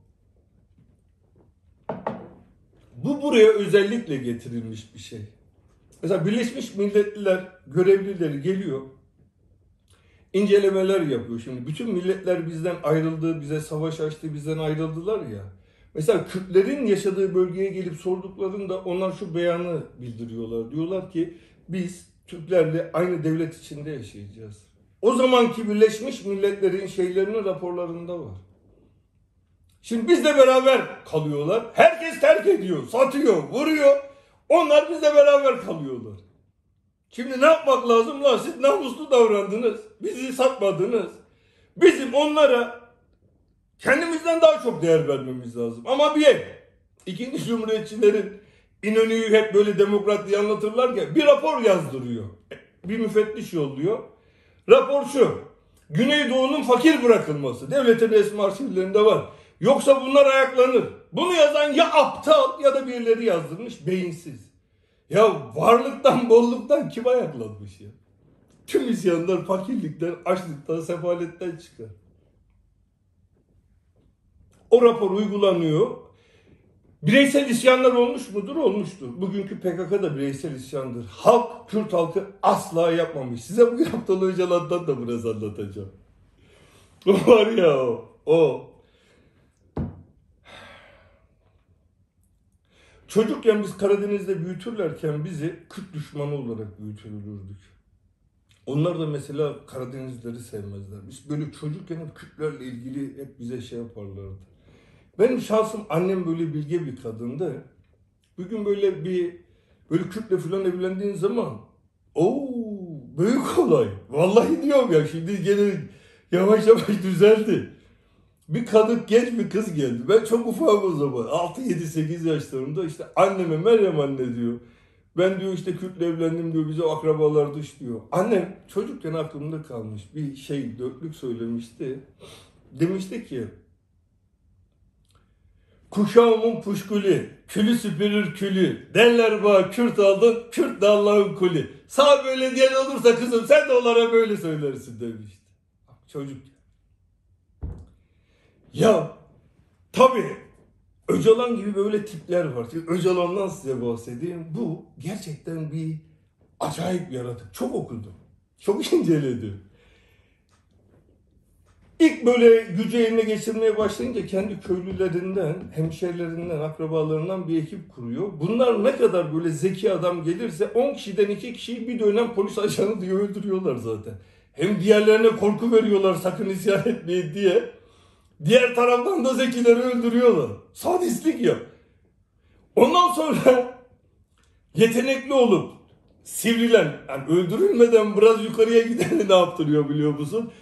Bu buraya özellikle getirilmiş bir şey. Mesela Birleşmiş Milletler görevlileri geliyor. İncelemeler yapıyor şimdi. Bütün milletler bizden ayrıldı, bize savaş açtı, bizden ayrıldılar ya. Mesela Kürtlerin yaşadığı bölgeye gelip sorduklarında onlar şu beyanı bildiriyorlar. Diyorlar ki biz Türklerle aynı devlet içinde yaşayacağız. O zamanki Birleşmiş Milletler'in şeylerinin raporlarında var. Şimdi bizle beraber kalıyorlar. Herkes terk ediyor, satıyor, vuruyor. Onlar bizle beraber kalıyorlar. Şimdi ne yapmak lazım lan? Siz namuslu davrandınız. Bizi satmadınız. Bizim onlara kendimizden daha çok değer vermemiz lazım. Ama bir. İkinci Cumhuriyetçilerin İnönü'yü hep böyle demokrat diye anlatırlar ya. Bir rapor yazdırıyor. Bir müfettiş yolluyor. Rapor şu. Güneydoğu'nun fakir bırakılması. Devletin resmi arşivlerinde var. Yoksa bunlar ayaklanır. Bunu yazan ya aptal ya da birileri yazdırmış beyinsiz. Ya varlıktan bolluktan kim ayaklanmış ya? Tüm isyanlar fakirlikten, açlıktan, sefaletten çıkar. O rapor uygulanıyor. Bireysel isyanlar olmuş mudur? Olmuştur. Bugünkü PKK da bireysel isyandır. Halk, Kürt halkı asla yapmamış. Size bu Abdullah Öcalan'dan da biraz anlatacağım. <laughs> Var ya o. O. Çocukken biz Karadeniz'de büyütürlerken bizi Kürt düşmanı olarak büyütülürdük. Onlar da mesela Karadenizleri sevmezler. Biz böyle çocukken hep Kürtlerle ilgili hep bize şey yaparlardı. Benim şahsım annem böyle bilge bir kadındı. Bugün böyle bir böyle Kürtle falan evlendiğin zaman o büyük olay. Vallahi diyorum ya şimdi gene yavaş yavaş düzeldi. Bir kadın genç bir kız geldi. Ben çok ufağım o zaman. 6 7 8 yaşlarımda işte anneme Meryem anne diyor. Ben diyor işte Kürt'le evlendim diyor bize akrabalar dış diyor. Annem çocukken aklımda kalmış bir şey dörtlük söylemişti. Demişti ki Kuşağımın puşkuli, külü süpürür külü. Derler bana Kürt aldın, Kürt de Allah'ın kulü. Sağ böyle diyen olursa kızım sen de onlara böyle söylersin demişti. Çocuk. Ya tabii Öcalan gibi böyle tipler var. Şimdi Öcalan'dan size bahsedeyim. Bu gerçekten bir acayip yaratık. Çok okudum. Çok <laughs> inceledim. İlk böyle gücü eline geçirmeye başlayınca kendi köylülerinden, hemşerilerinden, akrabalarından bir ekip kuruyor. Bunlar ne kadar böyle zeki adam gelirse 10 kişiden 2 kişiyi bir dönem polis ajanı diye öldürüyorlar zaten. Hem diğerlerine korku veriyorlar sakın isyan etmeyin diye. Diğer taraftan da zekileri öldürüyorlar. Sadistlik ya. Ondan sonra <laughs> yetenekli olup sivrilen, yani öldürülmeden biraz yukarıya gideni ne yaptırıyor biliyor musun?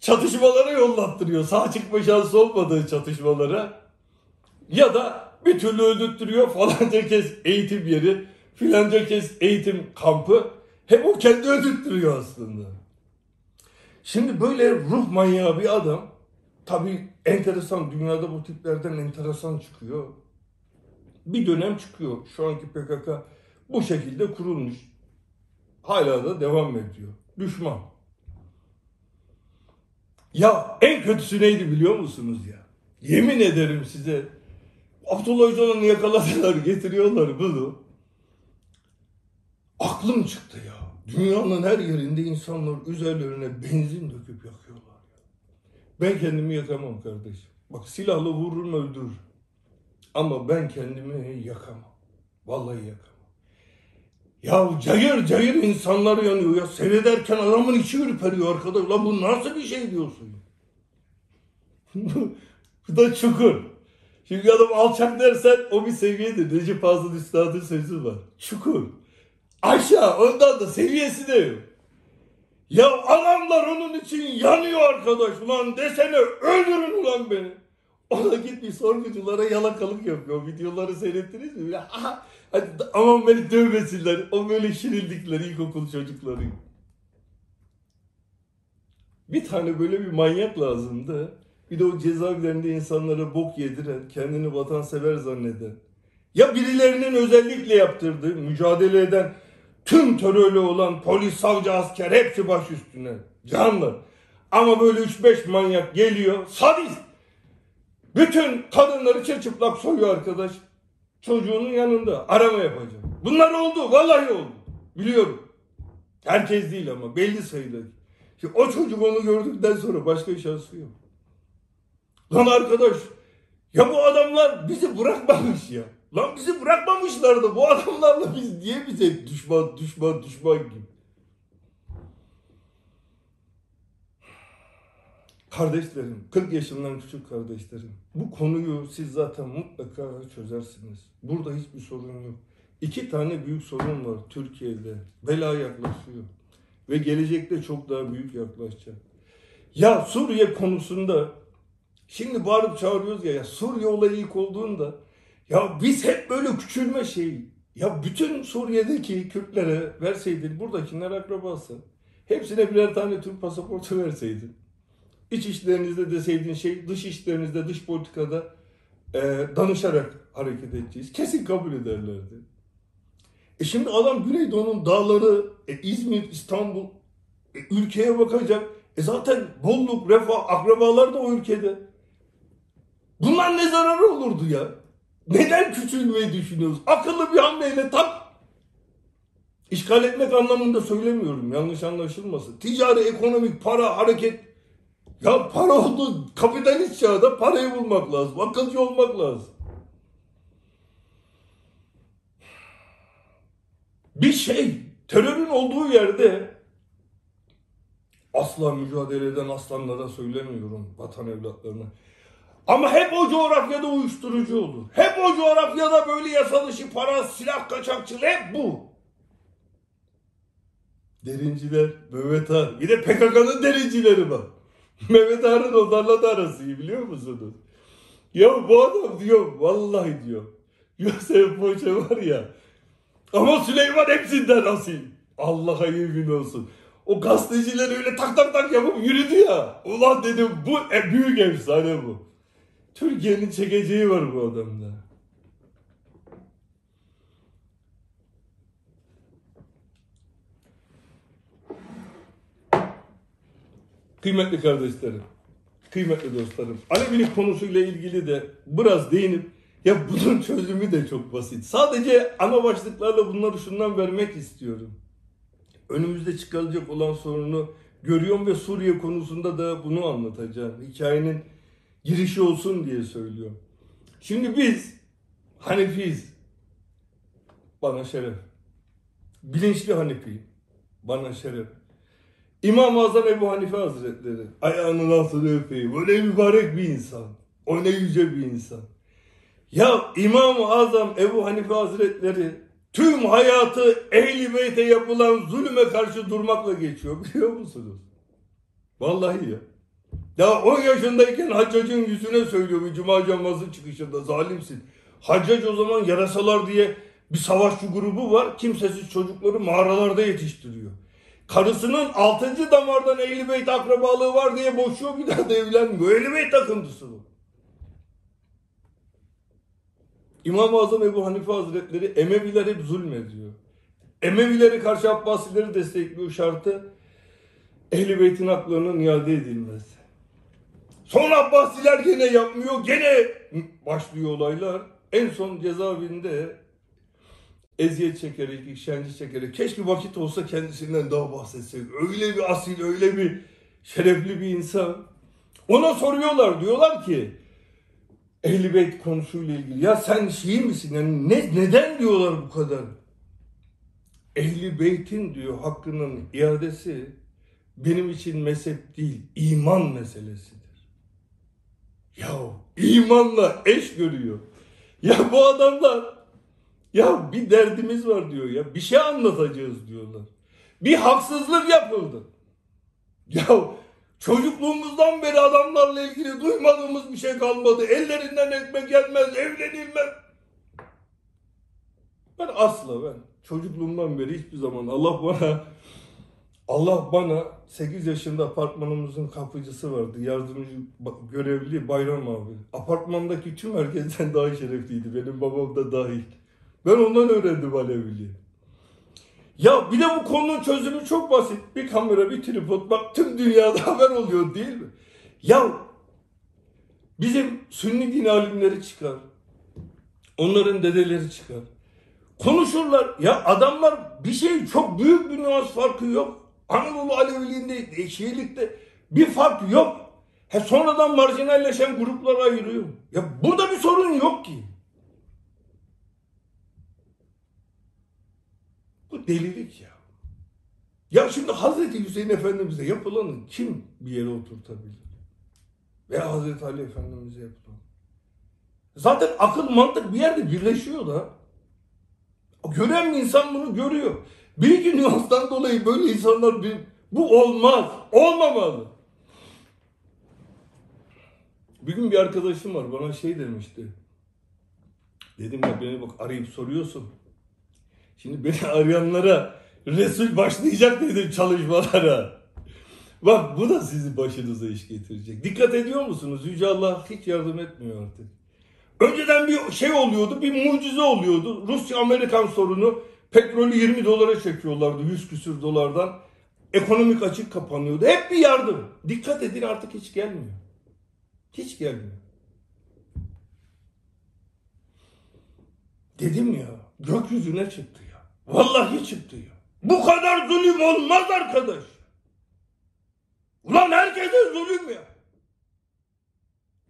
çatışmalara yollattırıyor. Sağ çıkma şansı olmadığı çatışmalara. Ya da bir türlü öldürttürüyor falanca kez eğitim yeri, filanca kez eğitim kampı. Hep o kendi öldürttürüyor aslında. Şimdi böyle ruh manyağı bir adam tabii enteresan dünyada bu tiplerden enteresan çıkıyor. Bir dönem çıkıyor. Şu anki PKK bu şekilde kurulmuş. Hala da devam ediyor. Düşman. Ya en kötüsü neydi biliyor musunuz ya? Yemin ederim size Abdullah Öcalan'ı yakaladılar <laughs> getiriyorlar bunu. Aklım çıktı ya. Dünyanın her yerinde insanlar üzerlerine benzin döküp yakıyorlar ya. Ben kendimi yakamam kardeşim. Bak silahla vururum öldürür. Ama ben kendimi yakamam. Vallahi yakamam. Ya cayır cayır insanlar yanıyor ya. Seyrederken adamın içi ürperiyor arkadaş. Lan bu nasıl bir şey diyorsun? <laughs> bu da çukur. Çünkü adam alçak dersen o bir seviyedir. Recep Fazıl Üstad'ın sözü var. Çukur. Aşağı ondan da seviyesi de yok. Ya adamlar onun için yanıyor arkadaş. Ulan desene öldürün ulan beni. O da gitmiş sorguculara yalakalık yapıyor. Videoları seyrettiniz mi? Aha, hadi, aman beni dövmesinler. O böyle şirildikleri ilkokul çocukları. Bir tane böyle bir manyak lazımdı. Bir de o cezaevlerinde insanlara bok yediren, kendini vatansever zanneden. Ya birilerinin özellikle yaptırdığı, mücadele eden, tüm terörlü olan polis, savcı, asker hepsi baş üstüne. Canlı. Ama böyle 3-5 manyak geliyor, sadist. Bütün kadınları çırçıplak soyuyor arkadaş. Çocuğunun yanında arama yapacağım. Bunlar oldu, vallahi oldu. Biliyorum. Herkes değil ama belli sayıda. Şimdi o çocuk onu gördükten sonra başka şansı yok. Lan arkadaş ya bu adamlar bizi bırakmamış ya. Lan bizi bırakmamışlardı. Bu adamlarla biz niye bize düşman düşman düşman gibi. Kardeşlerim, 40 yaşından küçük kardeşlerim. Bu konuyu siz zaten mutlaka çözersiniz. Burada hiçbir sorun yok. İki tane büyük sorun var Türkiye'de. Bela yaklaşıyor. Ve gelecekte çok daha büyük yaklaşacak. Ya Suriye konusunda şimdi bağırıp çağırıyoruz ya, ya Suriye olayı ilk olduğunda ya biz hep böyle küçülme şeyi. Ya bütün Suriye'deki Kürtlere verseydin buradakiler akrabası. Hepsine birer tane Türk pasaportu verseydin. İç işlerinizde deseydin şey, dış işlerinizde, dış politikada e, danışarak hareket edeceğiz. Kesin kabul ederlerdi. E şimdi adam Güneydoğu'nun dağları, e, İzmir, İstanbul, e, ülkeye bakacak. E zaten bolluk, refah, akrabalar da o ülkede. Bunlar ne zararı olurdu ya? Neden küçülmeyi düşünüyoruz? Akıllı bir hamleyle tam işgal etmek anlamında söylemiyorum. Yanlış anlaşılmasın. Ticari, ekonomik, para, hareket. Ya para oldu. Kapitalist çağda parayı bulmak lazım. Akılcı olmak lazım. Bir şey terörün olduğu yerde asla mücadele eden aslanlara söylemiyorum vatan evlatlarına. Ama hep o coğrafyada uyuşturucu olur. Hep o coğrafyada böyle yasa dışı para, silah kaçakçılığı hep bu. Derinciler, Mehmet Ağar. Bir de PKK'nın derincileri var. <laughs> Mehmet Ağar'ın onlarla da arası iyi biliyor musunuz? Ya bu adam diyor, vallahi diyor. Yosef Paşa var ya. Ama Süleyman hepsinden asil. Allah'a yemin olsun. O gazeteciler öyle tak tak tak yapıp yürüdü ya. Ulan dedim bu e, büyük efsane bu. Türkiye'nin çekeceği var bu adamda. Kıymetli kardeşlerim, kıymetli dostlarım, Alevilik konusuyla ilgili de biraz değinip ya bunun çözümü de çok basit. Sadece ana başlıklarla bunları şundan vermek istiyorum. Önümüzde çıkarılacak olan sorunu görüyorum ve Suriye konusunda da bunu anlatacağım. Hikayenin girişi olsun diye söylüyorum. Şimdi biz Hanefiyiz. Bana şeref. Bilinçli Hanefi. Bana şeref. İmam-ı Azam Ebu Hanife Hazretleri. Ayağının altını öpeyim. Öyle mübarek bir insan. Ne yüce bir insan. Ya İmam-ı Azam Ebu Hanife Hazretleri tüm hayatı Ehl-i Beyt'e yapılan zulüme karşı durmakla geçiyor biliyor musunuz? Vallahi ya. Daha 10 yaşındayken Haccac'ın yüzüne söylüyor bir cuma camazı çıkışında zalimsin. Haccac o zaman yarasalar diye bir savaşçı grubu var. Kimsesiz çocukları mağaralarda yetiştiriyor. Karısının 6. damardan Ehl-i Beyt akrabalığı var diye boşuyor bir daha da evlenmiyor. Ehl-i Beyt takıntısı bu. İmam-ı Azam Ebu Hanife Hazretleri Emeviler hep zulmediyor. Emevileri karşı Abbasileri destekliyor şartı Ehl-i Beyt'in haklarının iade edilmesi. Sonra Abbasiler gene yapmıyor. Gene başlıyor olaylar. En son cezaevinde eziyet çekerek, işkence çekerek. Keşke vakit olsa kendisinden daha bahsetsek. Öyle bir asil, öyle bir şerefli bir insan. Ona soruyorlar. Diyorlar ki Ehl-i Beyt konusuyla ilgili. Ya sen Şii misin? Yani ne, neden diyorlar bu kadar? Ehl-i Beyt'in diyor hakkının iadesi benim için mezhep değil, iman meselesidir. Ya imanla eş görüyor. Ya bu adamlar ya bir derdimiz var diyor ya. Bir şey anlatacağız diyorlar. Bir haksızlık yapıldı. Ya çocukluğumuzdan beri adamlarla ilgili duymadığımız bir şey kalmadı. Ellerinden ekmek gelmez, evlenilmez. Ben asla ben çocukluğumdan beri hiçbir zaman Allah bana Allah bana 8 yaşında apartmanımızın kapıcısı vardı. Yardımcı görevli Bayram abi. Apartmandaki tüm herkesten <laughs> daha şerefliydi. Benim babam da dahil. Ben ondan öğrendim Aleviliği. Ya bir de bu konunun çözümü çok basit. Bir kamera, bir tripod. Bak tüm dünyada <laughs> haber oluyor değil mi? Ya bizim sünni din alimleri çıkar. Onların dedeleri çıkar. Konuşurlar. Ya adamlar bir şey çok büyük bir nüans farkı yok. Anadolu Aleviliğinde, Şiilikte bir fark yok. He sonradan marjinalleşen gruplara ayırıyor. Ya burada bir sorun yok ki. Bu delilik ya. Ya şimdi Hazreti Hüseyin Efendimiz'e yapılanı kim bir yere oturtabilir? Veya Hazreti Ali Efendimiz'e yapılan. Zaten akıl mantık bir yerde birleşiyor da. Gören bir insan bunu görüyor. Bir iki nüanstan dolayı böyle insanlar bir, bu olmaz. Olmamalı. Bir gün bir arkadaşım var bana şey demişti. Dedim ya beni bak arayıp soruyorsun. Şimdi beni <laughs> arayanlara Resul başlayacak dedim çalışmalara. Bak bu da sizi başınıza iş getirecek. Dikkat ediyor musunuz? Yüce Allah hiç yardım etmiyor artık. Önceden bir şey oluyordu, bir mucize oluyordu. Rusya-Amerikan sorunu petrolü 20 dolara çekiyorlardı, 100 küsür dolardan. Ekonomik açık kapanıyordu. Hep bir yardım. Dikkat edin artık hiç gelmiyor. Hiç gelmiyor. Dedim ya, gökyüzüne çıktı ya. Vallahi çıktı ya. Bu kadar zulüm olmaz arkadaş. Ulan herkese zulüm ya.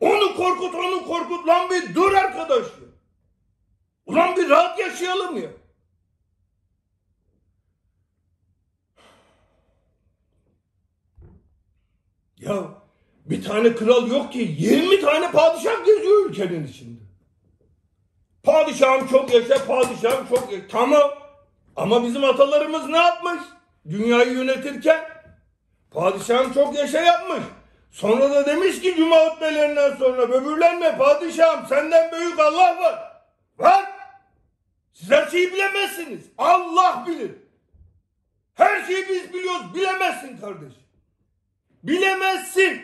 Onu korkut, onu korkut. Lan bir dur arkadaş ya. Ulan bir rahat yaşayalım ya. Ya bir tane kral yok ki 20 tane padişah geziyor ülkenin içinde. Padişahım çok yaşa, padişahım çok yaşa. Tamam. Ama bizim atalarımız ne yapmış? Dünyayı yönetirken padişahım çok yaşa yapmış. Sonra da demiş ki cuma hutbelerinden sonra böbürlenme padişahım senden büyük Allah var. Var. Siz her şeyi bilemezsiniz. Allah bilir. Her şeyi biz biliyoruz. Bilemezsin kardeşim. Bilemezsin.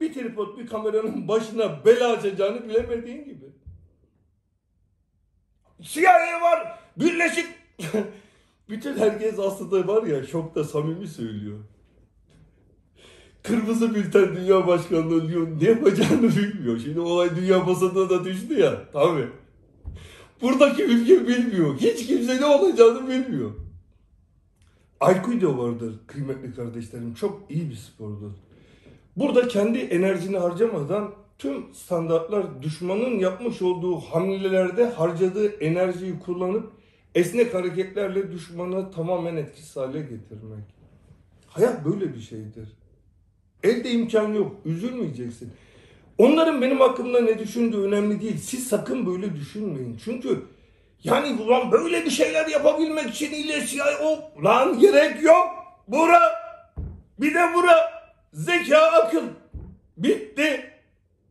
Bir tripod bir kameranın başına bela açacağını bilemediğin gibi. CIA var. Birleşik. <laughs> Bütün herkes aslında var ya şokta samimi söylüyor. Kırmızı bülten dünya başkanlığı diyor. Ne yapacağını bilmiyor. Şimdi olay dünya masasına da düştü ya. Tabii. Buradaki ülke bilmiyor. Hiç kimse ne olacağını bilmiyor. Aikido vardır kıymetli kardeşlerim. Çok iyi bir spordur. Burada kendi enerjini harcamadan tüm standartlar düşmanın yapmış olduğu hamlelerde harcadığı enerjiyi kullanıp esnek hareketlerle düşmanı tamamen etkisiz hale getirmek. Hayat böyle bir şeydir. Elde imkan yok. Üzülmeyeceksin. Onların benim hakkımda ne düşündüğü önemli değil. Siz sakın böyle düşünmeyin. Çünkü yani ulan böyle bir şeyler yapabilmek için ile siyah o lan gerek yok. Bura bir de bura zeka, akıl. Bitti.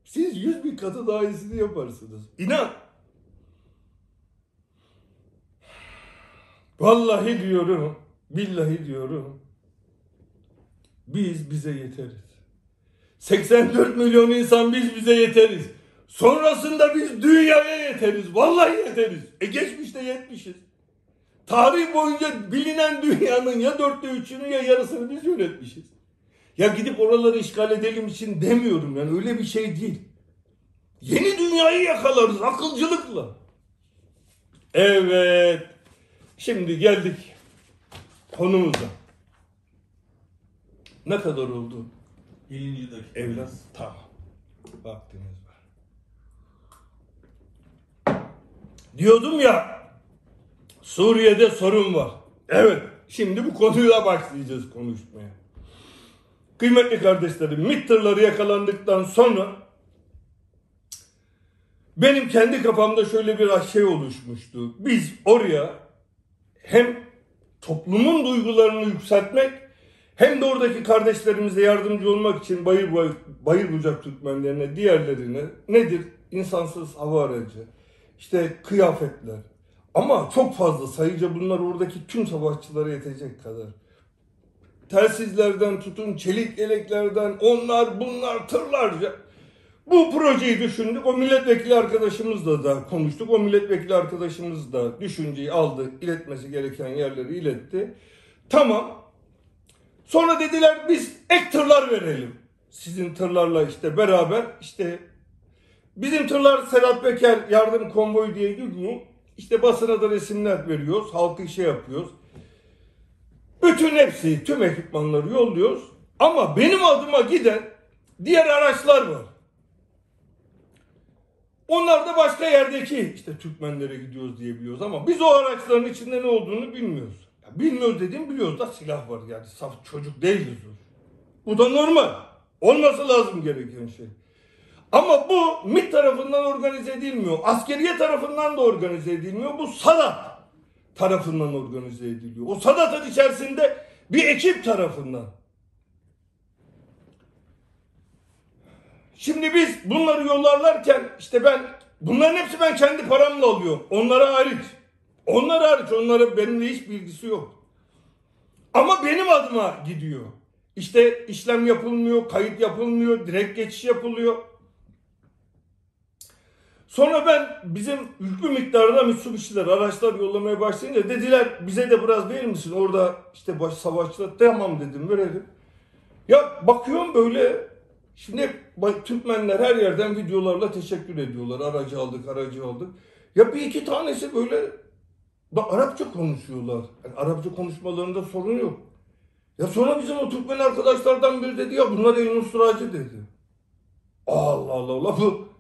Siz yüz bin katı daha iyisini yaparsınız. İnan. Vallahi diyorum, billahi diyorum. Biz bize yeteriz. 84 milyon insan biz bize yeteriz. Sonrasında biz dünyaya yeteriz. Vallahi yeteriz. E geçmişte yetmişiz. Tarih boyunca bilinen dünyanın ya dörtte üçünü ya yarısını biz yönetmişiz. Ya gidip oraları işgal edelim için demiyorum yani öyle bir şey değil. Yeni dünyayı yakalarız akılcılıkla. Evet. Şimdi geldik konumuza. Ne kadar oldu? Birinci dakika. Evlat tamam. Vaktimiz var. Diyordum ya Suriye'de sorun var. Evet. Şimdi bu konuyla başlayacağız konuşmaya. Kıymetli kardeşlerim, MİT tırları yakalandıktan sonra benim kendi kafamda şöyle bir şey oluşmuştu. Biz oraya hem toplumun duygularını yükseltmek hem de oradaki kardeşlerimize yardımcı olmak için bayır, bayır, bayır bucak Türkmenlerine, diğerlerine nedir? İnsansız hava aracı, işte kıyafetler. Ama çok fazla sayıca bunlar oradaki tüm savaşçılara yetecek kadar. Telsizlerden tutun, çelik yeleklerden, onlar bunlar tırlarca. Bu projeyi düşündük. O milletvekili arkadaşımızla da konuştuk. O milletvekili arkadaşımız da düşünceyi aldı. iletmesi gereken yerleri iletti. Tamam. Sonra dediler biz ek tırlar verelim. Sizin tırlarla işte beraber işte bizim tırlar Sedat Peker yardım konvoyu diye gidiyor. İşte basına da resimler veriyoruz. Halkı şey yapıyoruz. Bütün hepsi, tüm ekipmanları yolluyoruz. Ama benim adıma giden diğer araçlar var. Onlar da başka yerdeki işte Türkmenlere gidiyoruz diye biliyoruz ama biz o araçların içinde ne olduğunu bilmiyoruz. Ya bilmiyoruz dediğim biliyoruz da silah var yani saf çocuk değiliz. Bu da normal. Olması lazım gereken şey. Ama bu MİT tarafından organize edilmiyor. Askeriye tarafından da organize edilmiyor. Bu Sadat tarafından organize ediliyor. O Sadat'ın içerisinde bir ekip tarafından. Şimdi biz bunları yollarlarken işte ben bunların hepsi ben kendi paramla alıyorum. Onlara hariç. Onlara hariç. Onlara benimle hiç bilgisi yok. Ama benim adıma gidiyor. İşte işlem yapılmıyor, kayıt yapılmıyor, direkt geçiş yapılıyor. Sonra ben bizim yüklü miktarda Mitsubishi'ler, araçlar yollamaya başlayınca dediler bize de biraz verir misin? Orada işte baş savaşçılar tamam dedim verelim. Ya bakıyorum böyle şimdi Türkmenler her yerden videolarla teşekkür ediyorlar. Aracı aldık, aracı aldık. Ya bir iki tanesi böyle da Arapça konuşuyorlar. Yani Arapça konuşmalarında sorun yok. Ya sonra bizim o Türkmen arkadaşlardan biri dedi ya bunlar el Nusracı dedi. Allah Allah Allah bu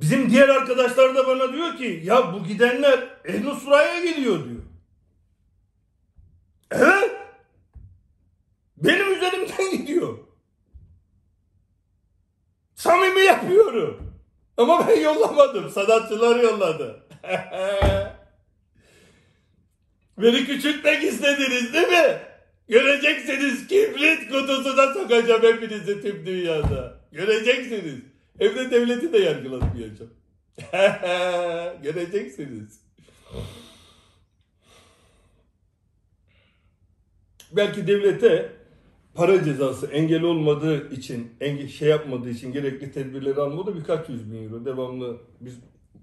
Bizim diğer arkadaşlar da bana diyor ki ya bu gidenler Ehl-i gidiyor diyor. Evet. Benim üzerimden <laughs> gidiyor. Samimi yapıyorum. Ama ben yollamadım. Sanatçılar yolladı. <laughs> Beni küçültmek istediniz değil mi? Göreceksiniz kibrit kutusuna sokacağım hepinizi tüm dünyada. Göreceksiniz. Hem de devleti de yargılatmayacağım. <laughs> Göreceksiniz. Belki devlete para cezası engel olmadığı için, engel, şey yapmadığı için gerekli tedbirleri almadı birkaç yüz bin euro. Devamlı biz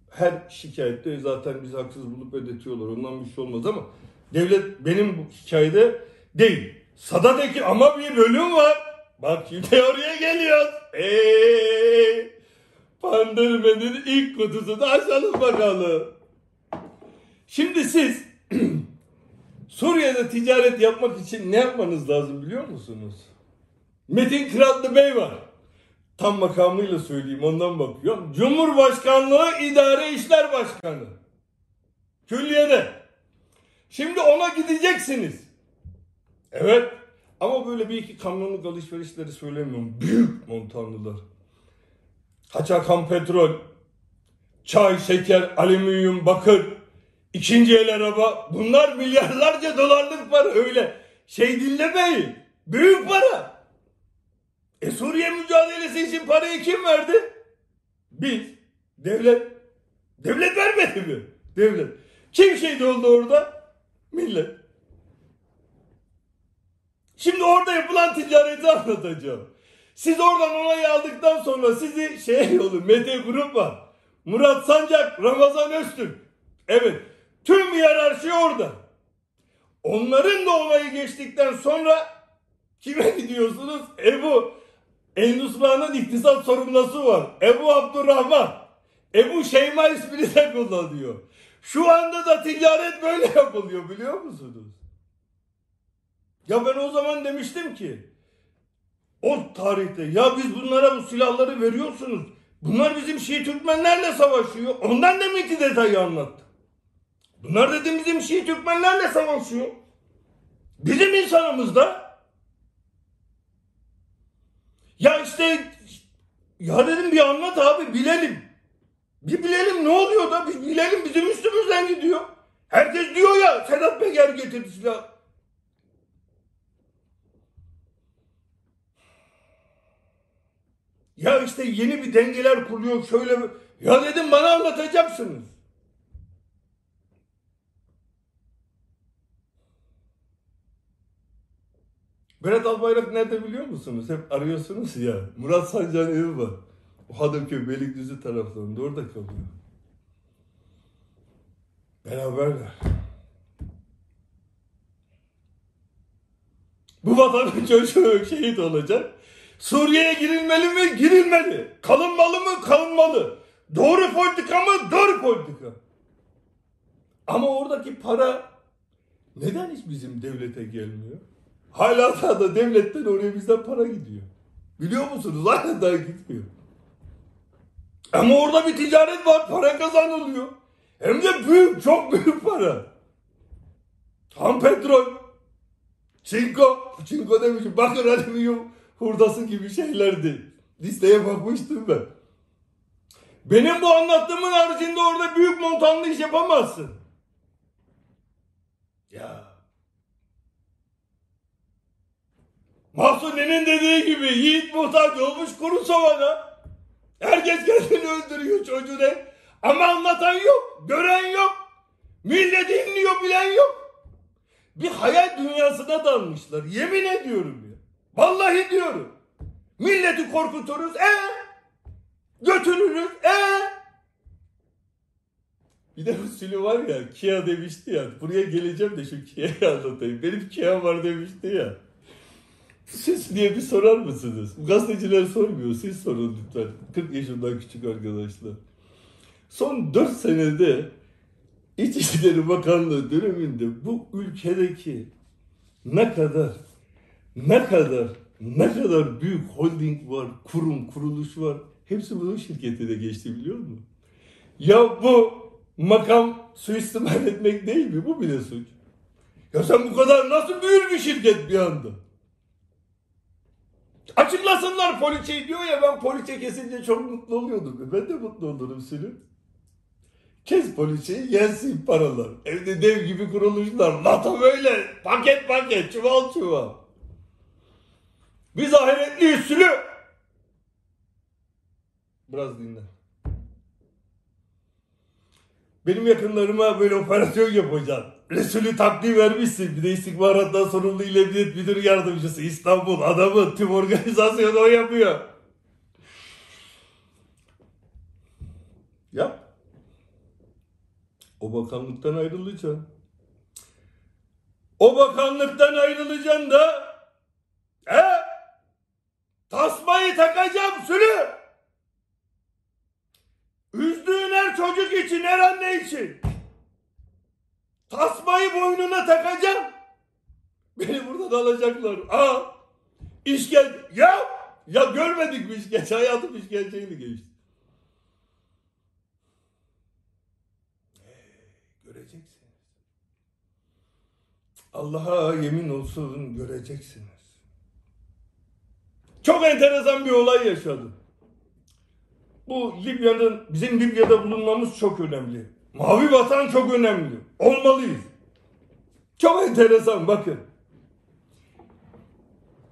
her şikayette zaten bizi haksız bulup ödetiyorlar. Ondan bir şey olmaz ama devlet benim bu hikayede değil. Sada'daki ama bir bölüm var. Bak şimdi oraya geliyoruz. Eee Pandırmenin ilk kutusunu açalım bakalım. Şimdi siz <clears throat> Suriye'de ticaret yapmak için ne yapmanız lazım biliyor musunuz? Metin Kıratlı Bey var. Tam makamıyla söyleyeyim ondan bakıyorum. Cumhurbaşkanlığı İdare İşler Başkanı. Külliyede. Şimdi ona gideceksiniz. Evet. Ama böyle bir iki kamyonluk alışverişleri söylemiyorum. Büyük montanlılar. Kaçakan petrol, çay, şeker, alüminyum, bakır, İkinci el araba. Bunlar milyarlarca dolarlık para öyle. Şey dinlemeyin. Büyük para. E Suriye mücadelesi için parayı kim verdi? Biz. Devlet. Devlet vermedi mi? Devlet. Kim şehit oldu orada? Millet. Şimdi orada yapılan ticareti anlatacağım. Siz oradan onayı aldıktan sonra sizi şeye yolu Mete Grup var. Murat Sancak, Ramazan Öztürk. Evet. Tüm hiyerarşi orada. Onların da onayı geçtikten sonra kime gidiyorsunuz? Ebu Endüstra'nın iktisat sorumlusu var. Ebu Abdurrahman. Ebu Şeyma ismini de kullanıyor. Şu anda da ticaret böyle yapılıyor biliyor musunuz? Ya ben o zaman demiştim ki o tarihte ya biz bunlara bu silahları veriyorsunuz. Bunlar bizim Şii Türkmenlerle savaşıyor. Ondan da mı iki detayı anlattı? Bunlar dedim bizim Şii Türkmenlerle savaşıyor. Bizim insanımız da. Ya işte ya dedim bir anlat abi bilelim. Bir bilelim ne oluyor da bir bilelim bizim üstümüzden gidiyor. Herkes diyor ya Sedat Peker getirdi silah. Ya işte yeni bir dengeler kuruyor şöyle. Ya dedim bana anlatacaksınız. Berat Albayrak nerede biliyor musunuz? Hep arıyorsunuz ya. Murat Sancak'ın evi var. O Hadımköy Beylikdüzü taraflarında orada kalıyor. Beraberler. Bu vatanın çocuğu şehit olacak. Suriye'ye girilmeli mi? Girilmeli. Kalınmalı mı? Kalınmalı. Doğru politika mı? Doğru politika. Ama oradaki para neden hiç bizim devlete gelmiyor? Hala daha da devletten oraya bizden para gidiyor. Biliyor musunuz? Hala daha gitmiyor. Ama orada bir ticaret var. Para kazanılıyor. Hem de büyük, çok büyük para. Ham petrol. Çinko. Çinko demişim. Bakır alüminyum hurdası gibi şeylerdi. Listeye bakmıştım ben. Benim bu anlattığımın haricinde orada büyük montanlı iş yapamazsın. Ya. Mahsuni'nin dediği gibi yiğit muhtaç olmuş kuru sovana. Herkes kendini öldürüyor çocuğunu. Ama anlatan yok, gören yok. Millet dinliyor, bilen yok. Bir hayal dünyasına dalmışlar. Yemin ediyorum. Vallahi diyorum. Milleti korkuturuz. E götürürüz. E bir de usulü var ya Kia demişti ya. Buraya geleceğim de şu Kia'yı <laughs> anlatayım. Benim Kia var demişti ya. Siz diye bir sorar mısınız? Gazeteciler sormuyor. Siz sorun lütfen. 40 yaşından küçük arkadaşlar. Son 4 senede İçişleri Bakanlığı döneminde bu ülkedeki ne kadar ne kadar ne kadar büyük holding var, kurum, kuruluş var. Hepsi bunun şirketine geçti biliyor musun? Ya bu makam suistimal etmek değil mi? Bu bile suç. Ya sen bu kadar nasıl büyür bir şirket bir anda? Açıklasınlar poliçeyi diyor ya ben poliçe kesince çok mutlu oluyordum. Ben de mutlu olurum Sülüm. Kes poliçeyi gelsin paralar. Evde dev gibi kuruluşlar. NATO böyle paket paket çuval çuval. Biz ahiretliyiz Sülü. Biraz dinle. Benim yakınlarıma böyle operasyon yapacaksın. Resulü takdim vermişsin. Bir de istihbarattan sorumlu ile emniyet müdür yardımcısı İstanbul adamı tüm organizasyonu o yapıyor. Yap. O bakanlıktan ayrılacaksın. O bakanlıktan ayrılacaksın da he? Tasmayı sülü. Üzdüğün her çocuk için, her anne için. Tasmayı boynuna takacağım. Beni buradan alacaklar. Aa, işkence. Ya, ya görmedik mi işkence? <laughs> Hayatım işkenceyle geçti. Göreceksiniz. Allah'a yemin olsun göreceksiniz. Çok enteresan bir olay yaşadım. Bu Libya'nın, bizim Libya'da bulunmamız çok önemli. Mavi vatan çok önemli. Olmalıyız. Çok enteresan bakın.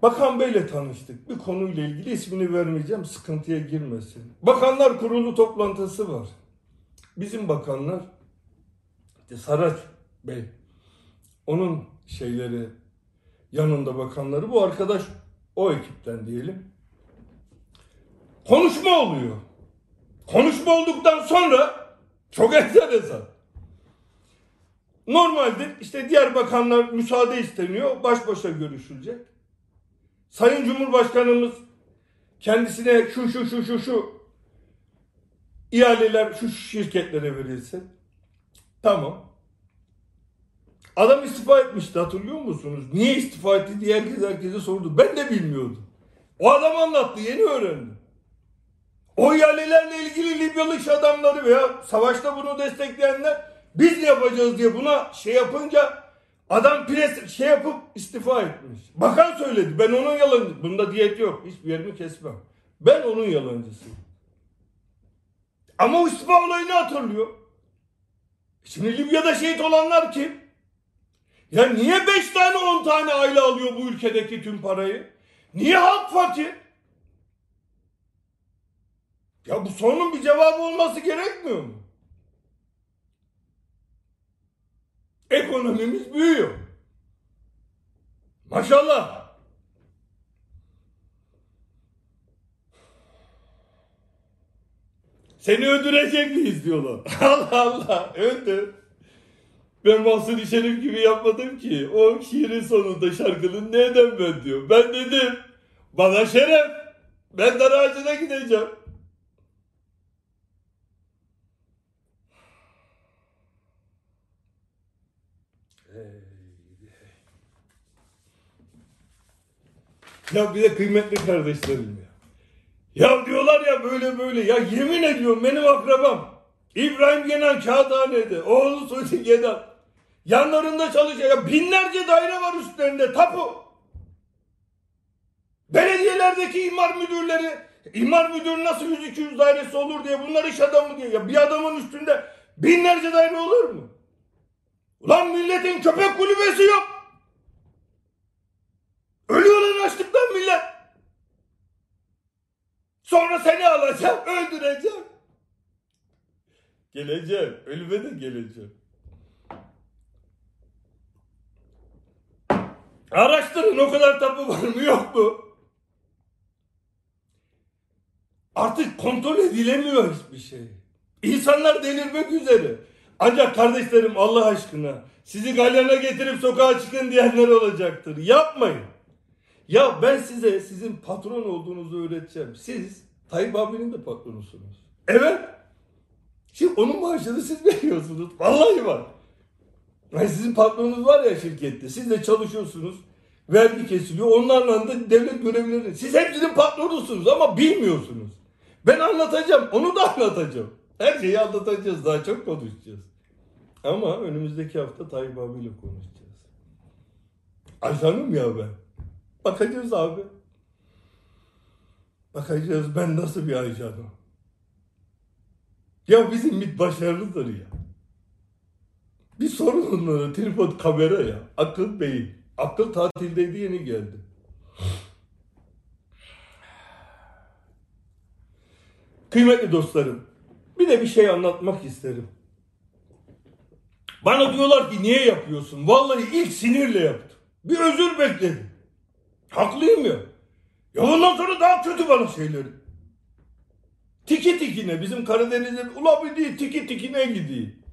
Bakan Bey'le tanıştık. Bir konuyla ilgili ismini vermeyeceğim sıkıntıya girmesin. Bakanlar kurulu toplantısı var. Bizim bakanlar işte Saraç Bey onun şeyleri yanında bakanları bu arkadaş o ekipten diyelim. Konuşma oluyor. Konuşma olduktan sonra çok <laughs> enteresan. Normalde işte diğer bakanlar müsaade isteniyor. Baş başa görüşülecek. Sayın Cumhurbaşkanımız kendisine şu şu şu şu şu ihaleler şu şirketlere verilsin. Tamam. Adam istifa etmişti hatırlıyor musunuz? Niye istifa etti diye herkes herkese sordu. Ben de bilmiyordum. O adam anlattı yeni öğrendim. O ihalelerle ilgili Libyalı adamları veya savaşta bunu destekleyenler biz ne yapacağız diye buna şey yapınca adam pres şey yapıp istifa etmiş. Bakan söyledi. Ben onun yalancı. Bunda diyet yok. Hiçbir yerimi kesmem. Ben onun yalancısıyım. Ama o istifa olayını hatırlıyor. Şimdi Libya'da şehit olanlar kim? Ya niye 5 tane 10 tane aile alıyor bu ülkedeki tüm parayı? Niye halk fakir? Ya bu sorunun bir cevabı olması gerekmiyor mu? Ekonomimiz büyüyor. Maşallah. Seni öldürecek miyiz diyorlar. <laughs> Allah Allah öldür. Ben Mahsuni Şerif gibi yapmadım ki. O şiirin sonunda şarkının neden ben diyor. Ben dedim bana şeref. Ben dar ağacına gideceğim. Ya bir de kıymetli kardeşlerim ya. Ya diyorlar ya böyle böyle. Ya yemin ediyorum benim akrabam. İbrahim Genan Kağıthane'de. Oğlu Suudi Gedan. Yanlarında. Ya binlerce daire var üstlerinde. Tapu. Belediyelerdeki imar müdürleri imar müdürü nasıl 100-200 dairesi olur diye bunlar iş adamı diye. Ya bir adamın üstünde binlerce daire olur mu? Ulan milletin köpek kulübesi yok. Ölüyorlar açlıktan millet. Sonra seni alacağım, öldüreceğim. Geleceğim, ölüme de geleceğim. Araştırın o kadar tapu var mı yok mu? Artık kontrol edilemiyor hiçbir şey. İnsanlar delirmek üzere. Ancak kardeşlerim Allah aşkına sizi galyana getirip sokağa çıkın diyenler olacaktır. Yapmayın. Ya ben size sizin patron olduğunuzu öğreteceğim. Siz Tayyip abinin de patronusunuz. Evet. Şimdi onun maaşını siz veriyorsunuz. Vallahi var. Yani sizin patronunuz var ya şirkette. Siz de çalışıyorsunuz. Vergi kesiliyor. Onlarla da devlet görevlileri. Siz hepsinin patronusunuz ama bilmiyorsunuz. Ben anlatacağım. Onu da anlatacağım. Her şeyi anlatacağız. Daha çok konuşacağız. Ama önümüzdeki hafta Tayyip abiyle konuşacağız. Ajanım ya ben. Bakacağız abi. Bakacağız ben nasıl bir ajanım. Ya bizim MİT başarılıdır ya. Bir sorun onlara tripod kamera ya. Akıl beyin. Akıl tatildeydi yeni geldi. Kıymetli dostlarım. Bir de bir şey anlatmak isterim. Bana diyorlar ki niye yapıyorsun? Vallahi ilk sinirle yaptım. Bir özür bekledim. Haklıyım ya. Ya ondan sonra daha kötü bana şeyleri. Tiki tikine bizim Karadeniz'de ula bir değil tiki tikine gideyim.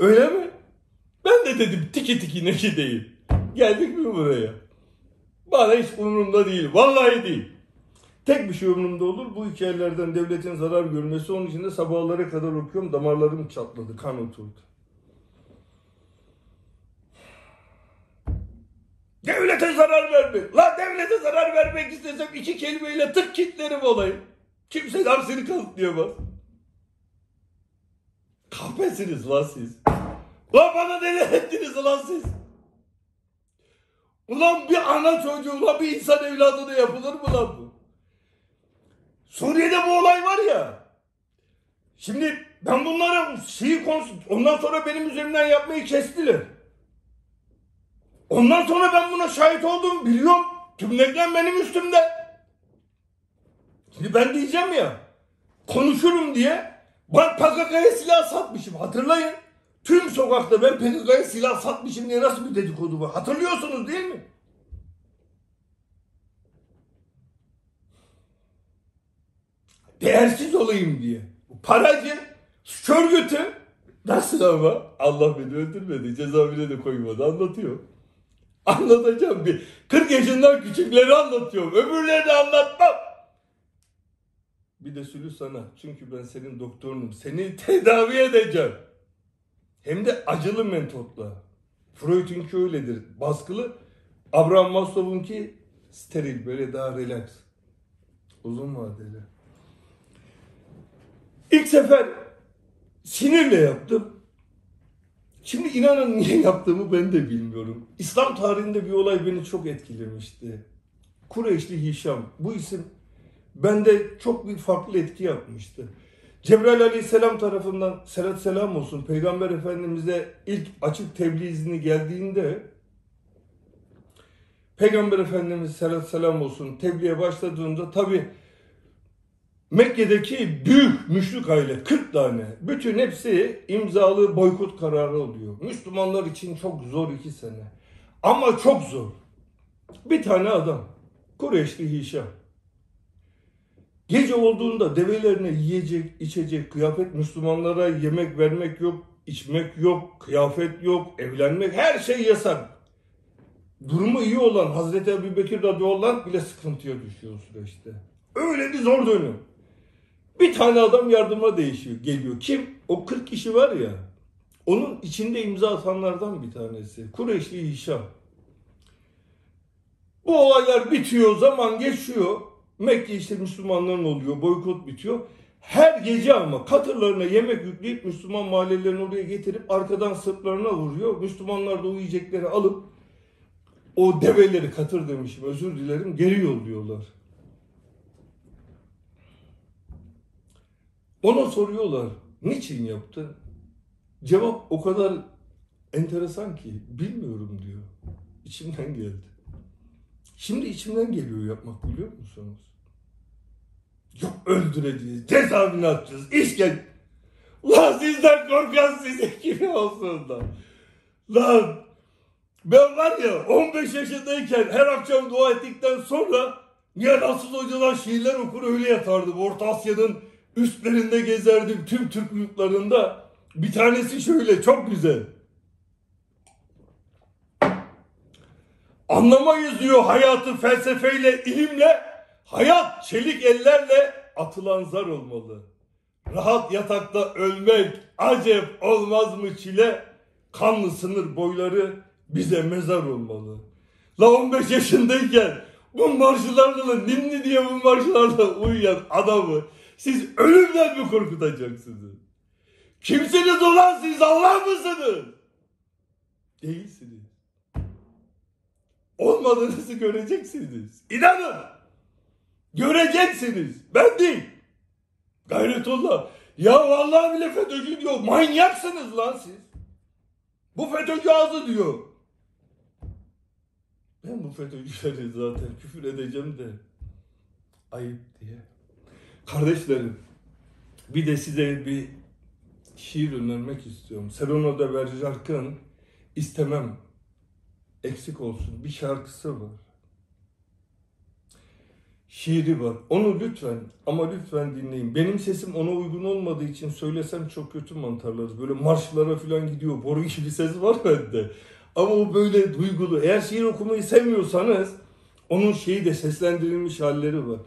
Öyle mi? Ben de dedim tiki tikine gideyim. Geldik mi buraya? Bana hiç umurumda değil. Vallahi değil. Tek bir şey umurumda olur. Bu hikayelerden devletin zarar görmesi. Onun için de sabahlara kadar okuyorum. Damarlarım çatladı. Kan oturdu. Devlete zarar vermek. La devlete zarar vermek istesem iki kelimeyle tık kitlerim olayım. Kimse seni kanıtlayamaz. Kahpesiniz lan siz. Lan bana neler ettiniz lan siz? Ulan bir ana çocuğu, ulan bir insan evladına yapılır mı lan bu? Suriye'de bu olay var ya. Şimdi Ben bunlara şeyi konusu ondan sonra benim üzerimden yapmayı kestiler. Ondan sonra ben buna şahit oldum biliyorum. Tümlekten benim üstümde. Şimdi ben diyeceğim ya konuşurum diye ben PKK'ya silah satmışım hatırlayın. Tüm sokakta ben PKK'ya silah satmışım diye nasıl bir dedikodu var hatırlıyorsunuz değil mi? Değersiz olayım diye. Paracı, suç örgütü nasıl ama Allah beni öldürmedi cezaevine de koymadı anlatıyor. Anlatacağım bir 40 yaşından küçükleri anlatıyorum öbürlerini anlatmam. Bir de sülü sana. Çünkü ben senin doktorunum. Seni <laughs> tedavi edeceğim. Hem de acılı metotla. Freud'unki öyledir. Baskılı. Abraham Maslow'unki steril. Böyle daha relax. Uzun vadeli. İlk sefer sinirle yaptım. Şimdi inanın niye yaptığımı ben de bilmiyorum. İslam tarihinde bir olay beni çok etkilemişti. Kureyşli Hişam. Bu isim bende çok bir farklı etki yapmıştı. Cebrail aleyhisselam tarafından selat selam olsun Peygamber Efendimiz'e ilk açık tebliğ izni geldiğinde Peygamber Efendimiz selat selam olsun tebliğe başladığında tabi Mekke'deki büyük müşrik aile 40 tane bütün hepsi imzalı boykot kararı oluyor. Müslümanlar için çok zor iki sene. Ama çok zor. Bir tane adam Kureyşli Hişam Gece olduğunda develerine yiyecek, içecek, kıyafet, Müslümanlara yemek vermek yok, içmek yok, kıyafet yok, evlenmek, her şey yasak. Durumu iyi olan Hazreti Ebu Bekir radıyallahu bile sıkıntıya düşüyor o süreçte. Öyle bir zor dönüm. Bir tane adam yardıma değişiyor, geliyor. Kim? O 40 kişi var ya, onun içinde imza atanlardan bir tanesi. Kureyşli Hişam. Bu olaylar bitiyor, zaman geçiyor. Mekke işte Müslümanların oluyor, boykot bitiyor. Her gece ama katırlarına yemek yükleyip Müslüman mahallelerini oraya getirip arkadan sırtlarına vuruyor. Müslümanlar da o alıp o develeri katır demişim özür dilerim geri yolluyorlar. Ona soruyorlar niçin yaptın? Cevap o kadar enteresan ki bilmiyorum diyor. İçimden geldi. Şimdi içimden geliyor yapmak biliyor musunuz? Yok öldüreceğiz, cezaevine atacağız, işken... Lan sizden korkan size kim olsun da. Lan ben var ya 15 yaşındayken her akşam dua ettikten sonra niye nasıl hocalar şiirler okur öyle yatardım. Orta Asya'nın üstlerinde gezerdim tüm Türk yurtlarında. Bir tanesi şöyle çok güzel. Anlamayız diyor hayatı felsefeyle, ilimle. Hayat çelik ellerle atılan zar olmalı. Rahat yatakta ölmek acep olmaz mı çile? Kanlı sınır boyları bize mezar olmalı. La 15 yaşındayken bu marşılarla ninni diye bu marşılarla uyuyan adamı siz ölümden mi korkutacaksınız? Kimsiniz ulan siz Allah mısınız? Değilsiniz. Olmadığınızı göreceksiniz. İnanın. Göreceksiniz. Ben değil. Gayretullah. Ya vallahi bile FETÖ'cü diyor. Manyaksınız lan siz. Bu FETÖ'cü ağzı diyor. Ben bu FETÖ'cüleri zaten küfür edeceğim de ayıp diye. Kardeşlerim bir de size bir şiir önermek istiyorum. Serono de Bergerac'ın istemem eksik olsun bir şarkısı var. Şiiri var. Onu lütfen ama lütfen dinleyin. Benim sesim ona uygun olmadığı için söylesem çok kötü mantarlarız. Böyle marşlara falan gidiyor. Boru gibi ses var bende. Ama o böyle duygulu. Eğer şiir okumayı sevmiyorsanız onun şeyi de seslendirilmiş halleri var.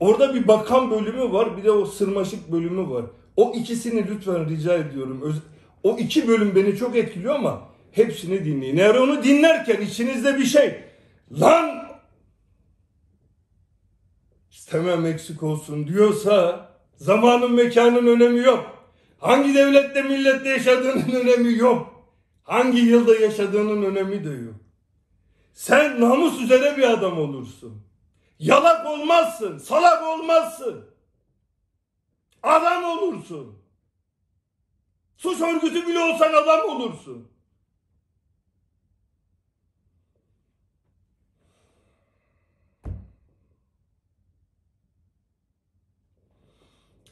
Orada bir bakan bölümü var, bir de o sırmaşık bölümü var. O ikisini lütfen rica ediyorum. Öz- o iki bölüm beni çok etkiliyor ama hepsini dinleyin. Eğer onu dinlerken içinizde bir şey, lan istemem eksik olsun diyorsa zamanın mekanın önemi yok. Hangi devlette millette yaşadığının <laughs> önemi yok. Hangi yılda yaşadığının önemi de yok. Sen namus üzere bir adam olursun. Yalak olmazsın, salak olmazsın. Adam olursun. Suç örgütü bile olsan adam olursun.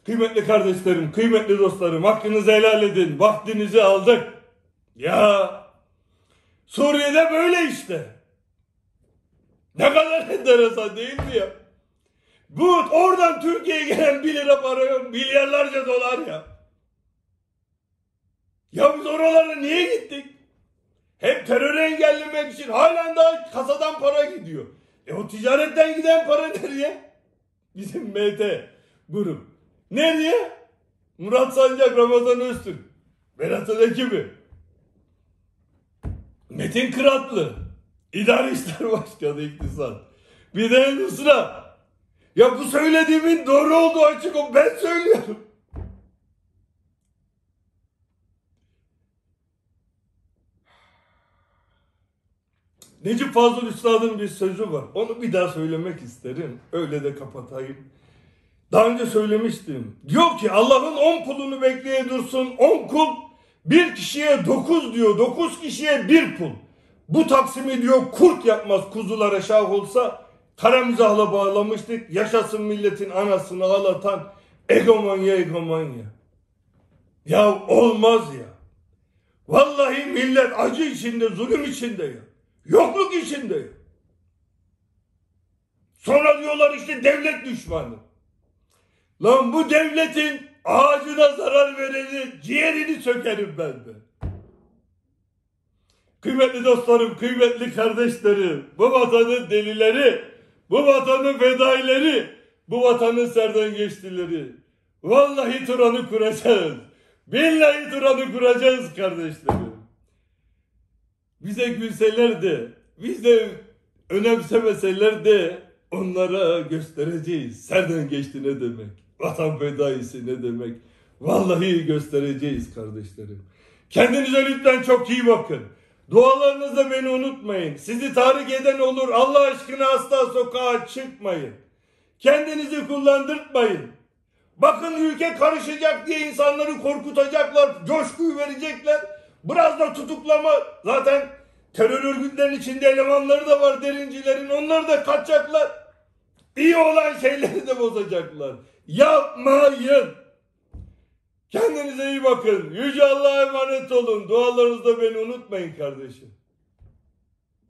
Kıymetli kardeşlerim, kıymetli dostlarım, hakkınızı helal edin. Vaktinizi aldık. Ya Suriye'de böyle işte. Ne kadar enteresan değil mi ya? Bu oradan Türkiye'ye gelen 1 lira para yok. Milyarlarca dolar ya. Ya biz oralara niye gittik? Hep terörü engellemek için halen daha kasadan para gidiyor. E o ticaretten giden para nereye? Bizim MT grup. Nereye? Murat Sancak, Ramazan Öztürk. Berat'ın ekibi. Metin Kıratlı. İdari İşler <laughs> Başkanı İktisat. Bir de Nusra. Ya bu söylediğimin doğru olduğu açık o. Ben söylüyorum. Necip Fazıl Üstad'ın bir sözü var. Onu bir daha söylemek isterim. Öyle de kapatayım. Daha önce söylemiştim. Diyor ki Allah'ın on kulunu bekleye dursun. On kul bir kişiye dokuz diyor. Dokuz kişiye bir kul. Bu taksimi diyor kurt yapmaz kuzulara şah olsa kara mizahla bağlamıştık. Yaşasın milletin anasını ağlatan egomonya egomonya. Ya olmaz ya. Vallahi millet acı içinde, zulüm içinde ya. Yokluk içinde ya. Sonra diyorlar işte devlet düşmanı. Lan bu devletin ağacına zarar vereni ciğerini sökerim ben de. Kıymetli dostlarım, kıymetli kardeşlerim, bu vatanın delileri, bu vatanın fedaileri, bu vatanın serden geçtileri. Vallahi Turan'ı kuracağız. Billahi Turan'ı kuracağız kardeşlerim. Bize gülseler önemsemeseler de onlara göstereceğiz. Serden geçti ne demek? Vatan fedaisi ne demek? Vallahi göstereceğiz kardeşlerim. Kendinize lütfen çok iyi bakın. Dualarınızda beni unutmayın. Sizi tahrik eden olur. Allah aşkına asla sokağa çıkmayın. Kendinizi kullandırtmayın. Bakın ülke karışacak diye insanları korkutacaklar, coşkuyu verecekler. Biraz da tutuklama. Zaten terör örgütlerinin içinde elemanları da var derincilerin. Onlar da kaçacaklar. İyi olan şeyleri de bozacaklar. Yapmayın. Kendinize iyi bakın. Yüce Allah'a emanet olun. Dualarınızda beni unutmayın kardeşim.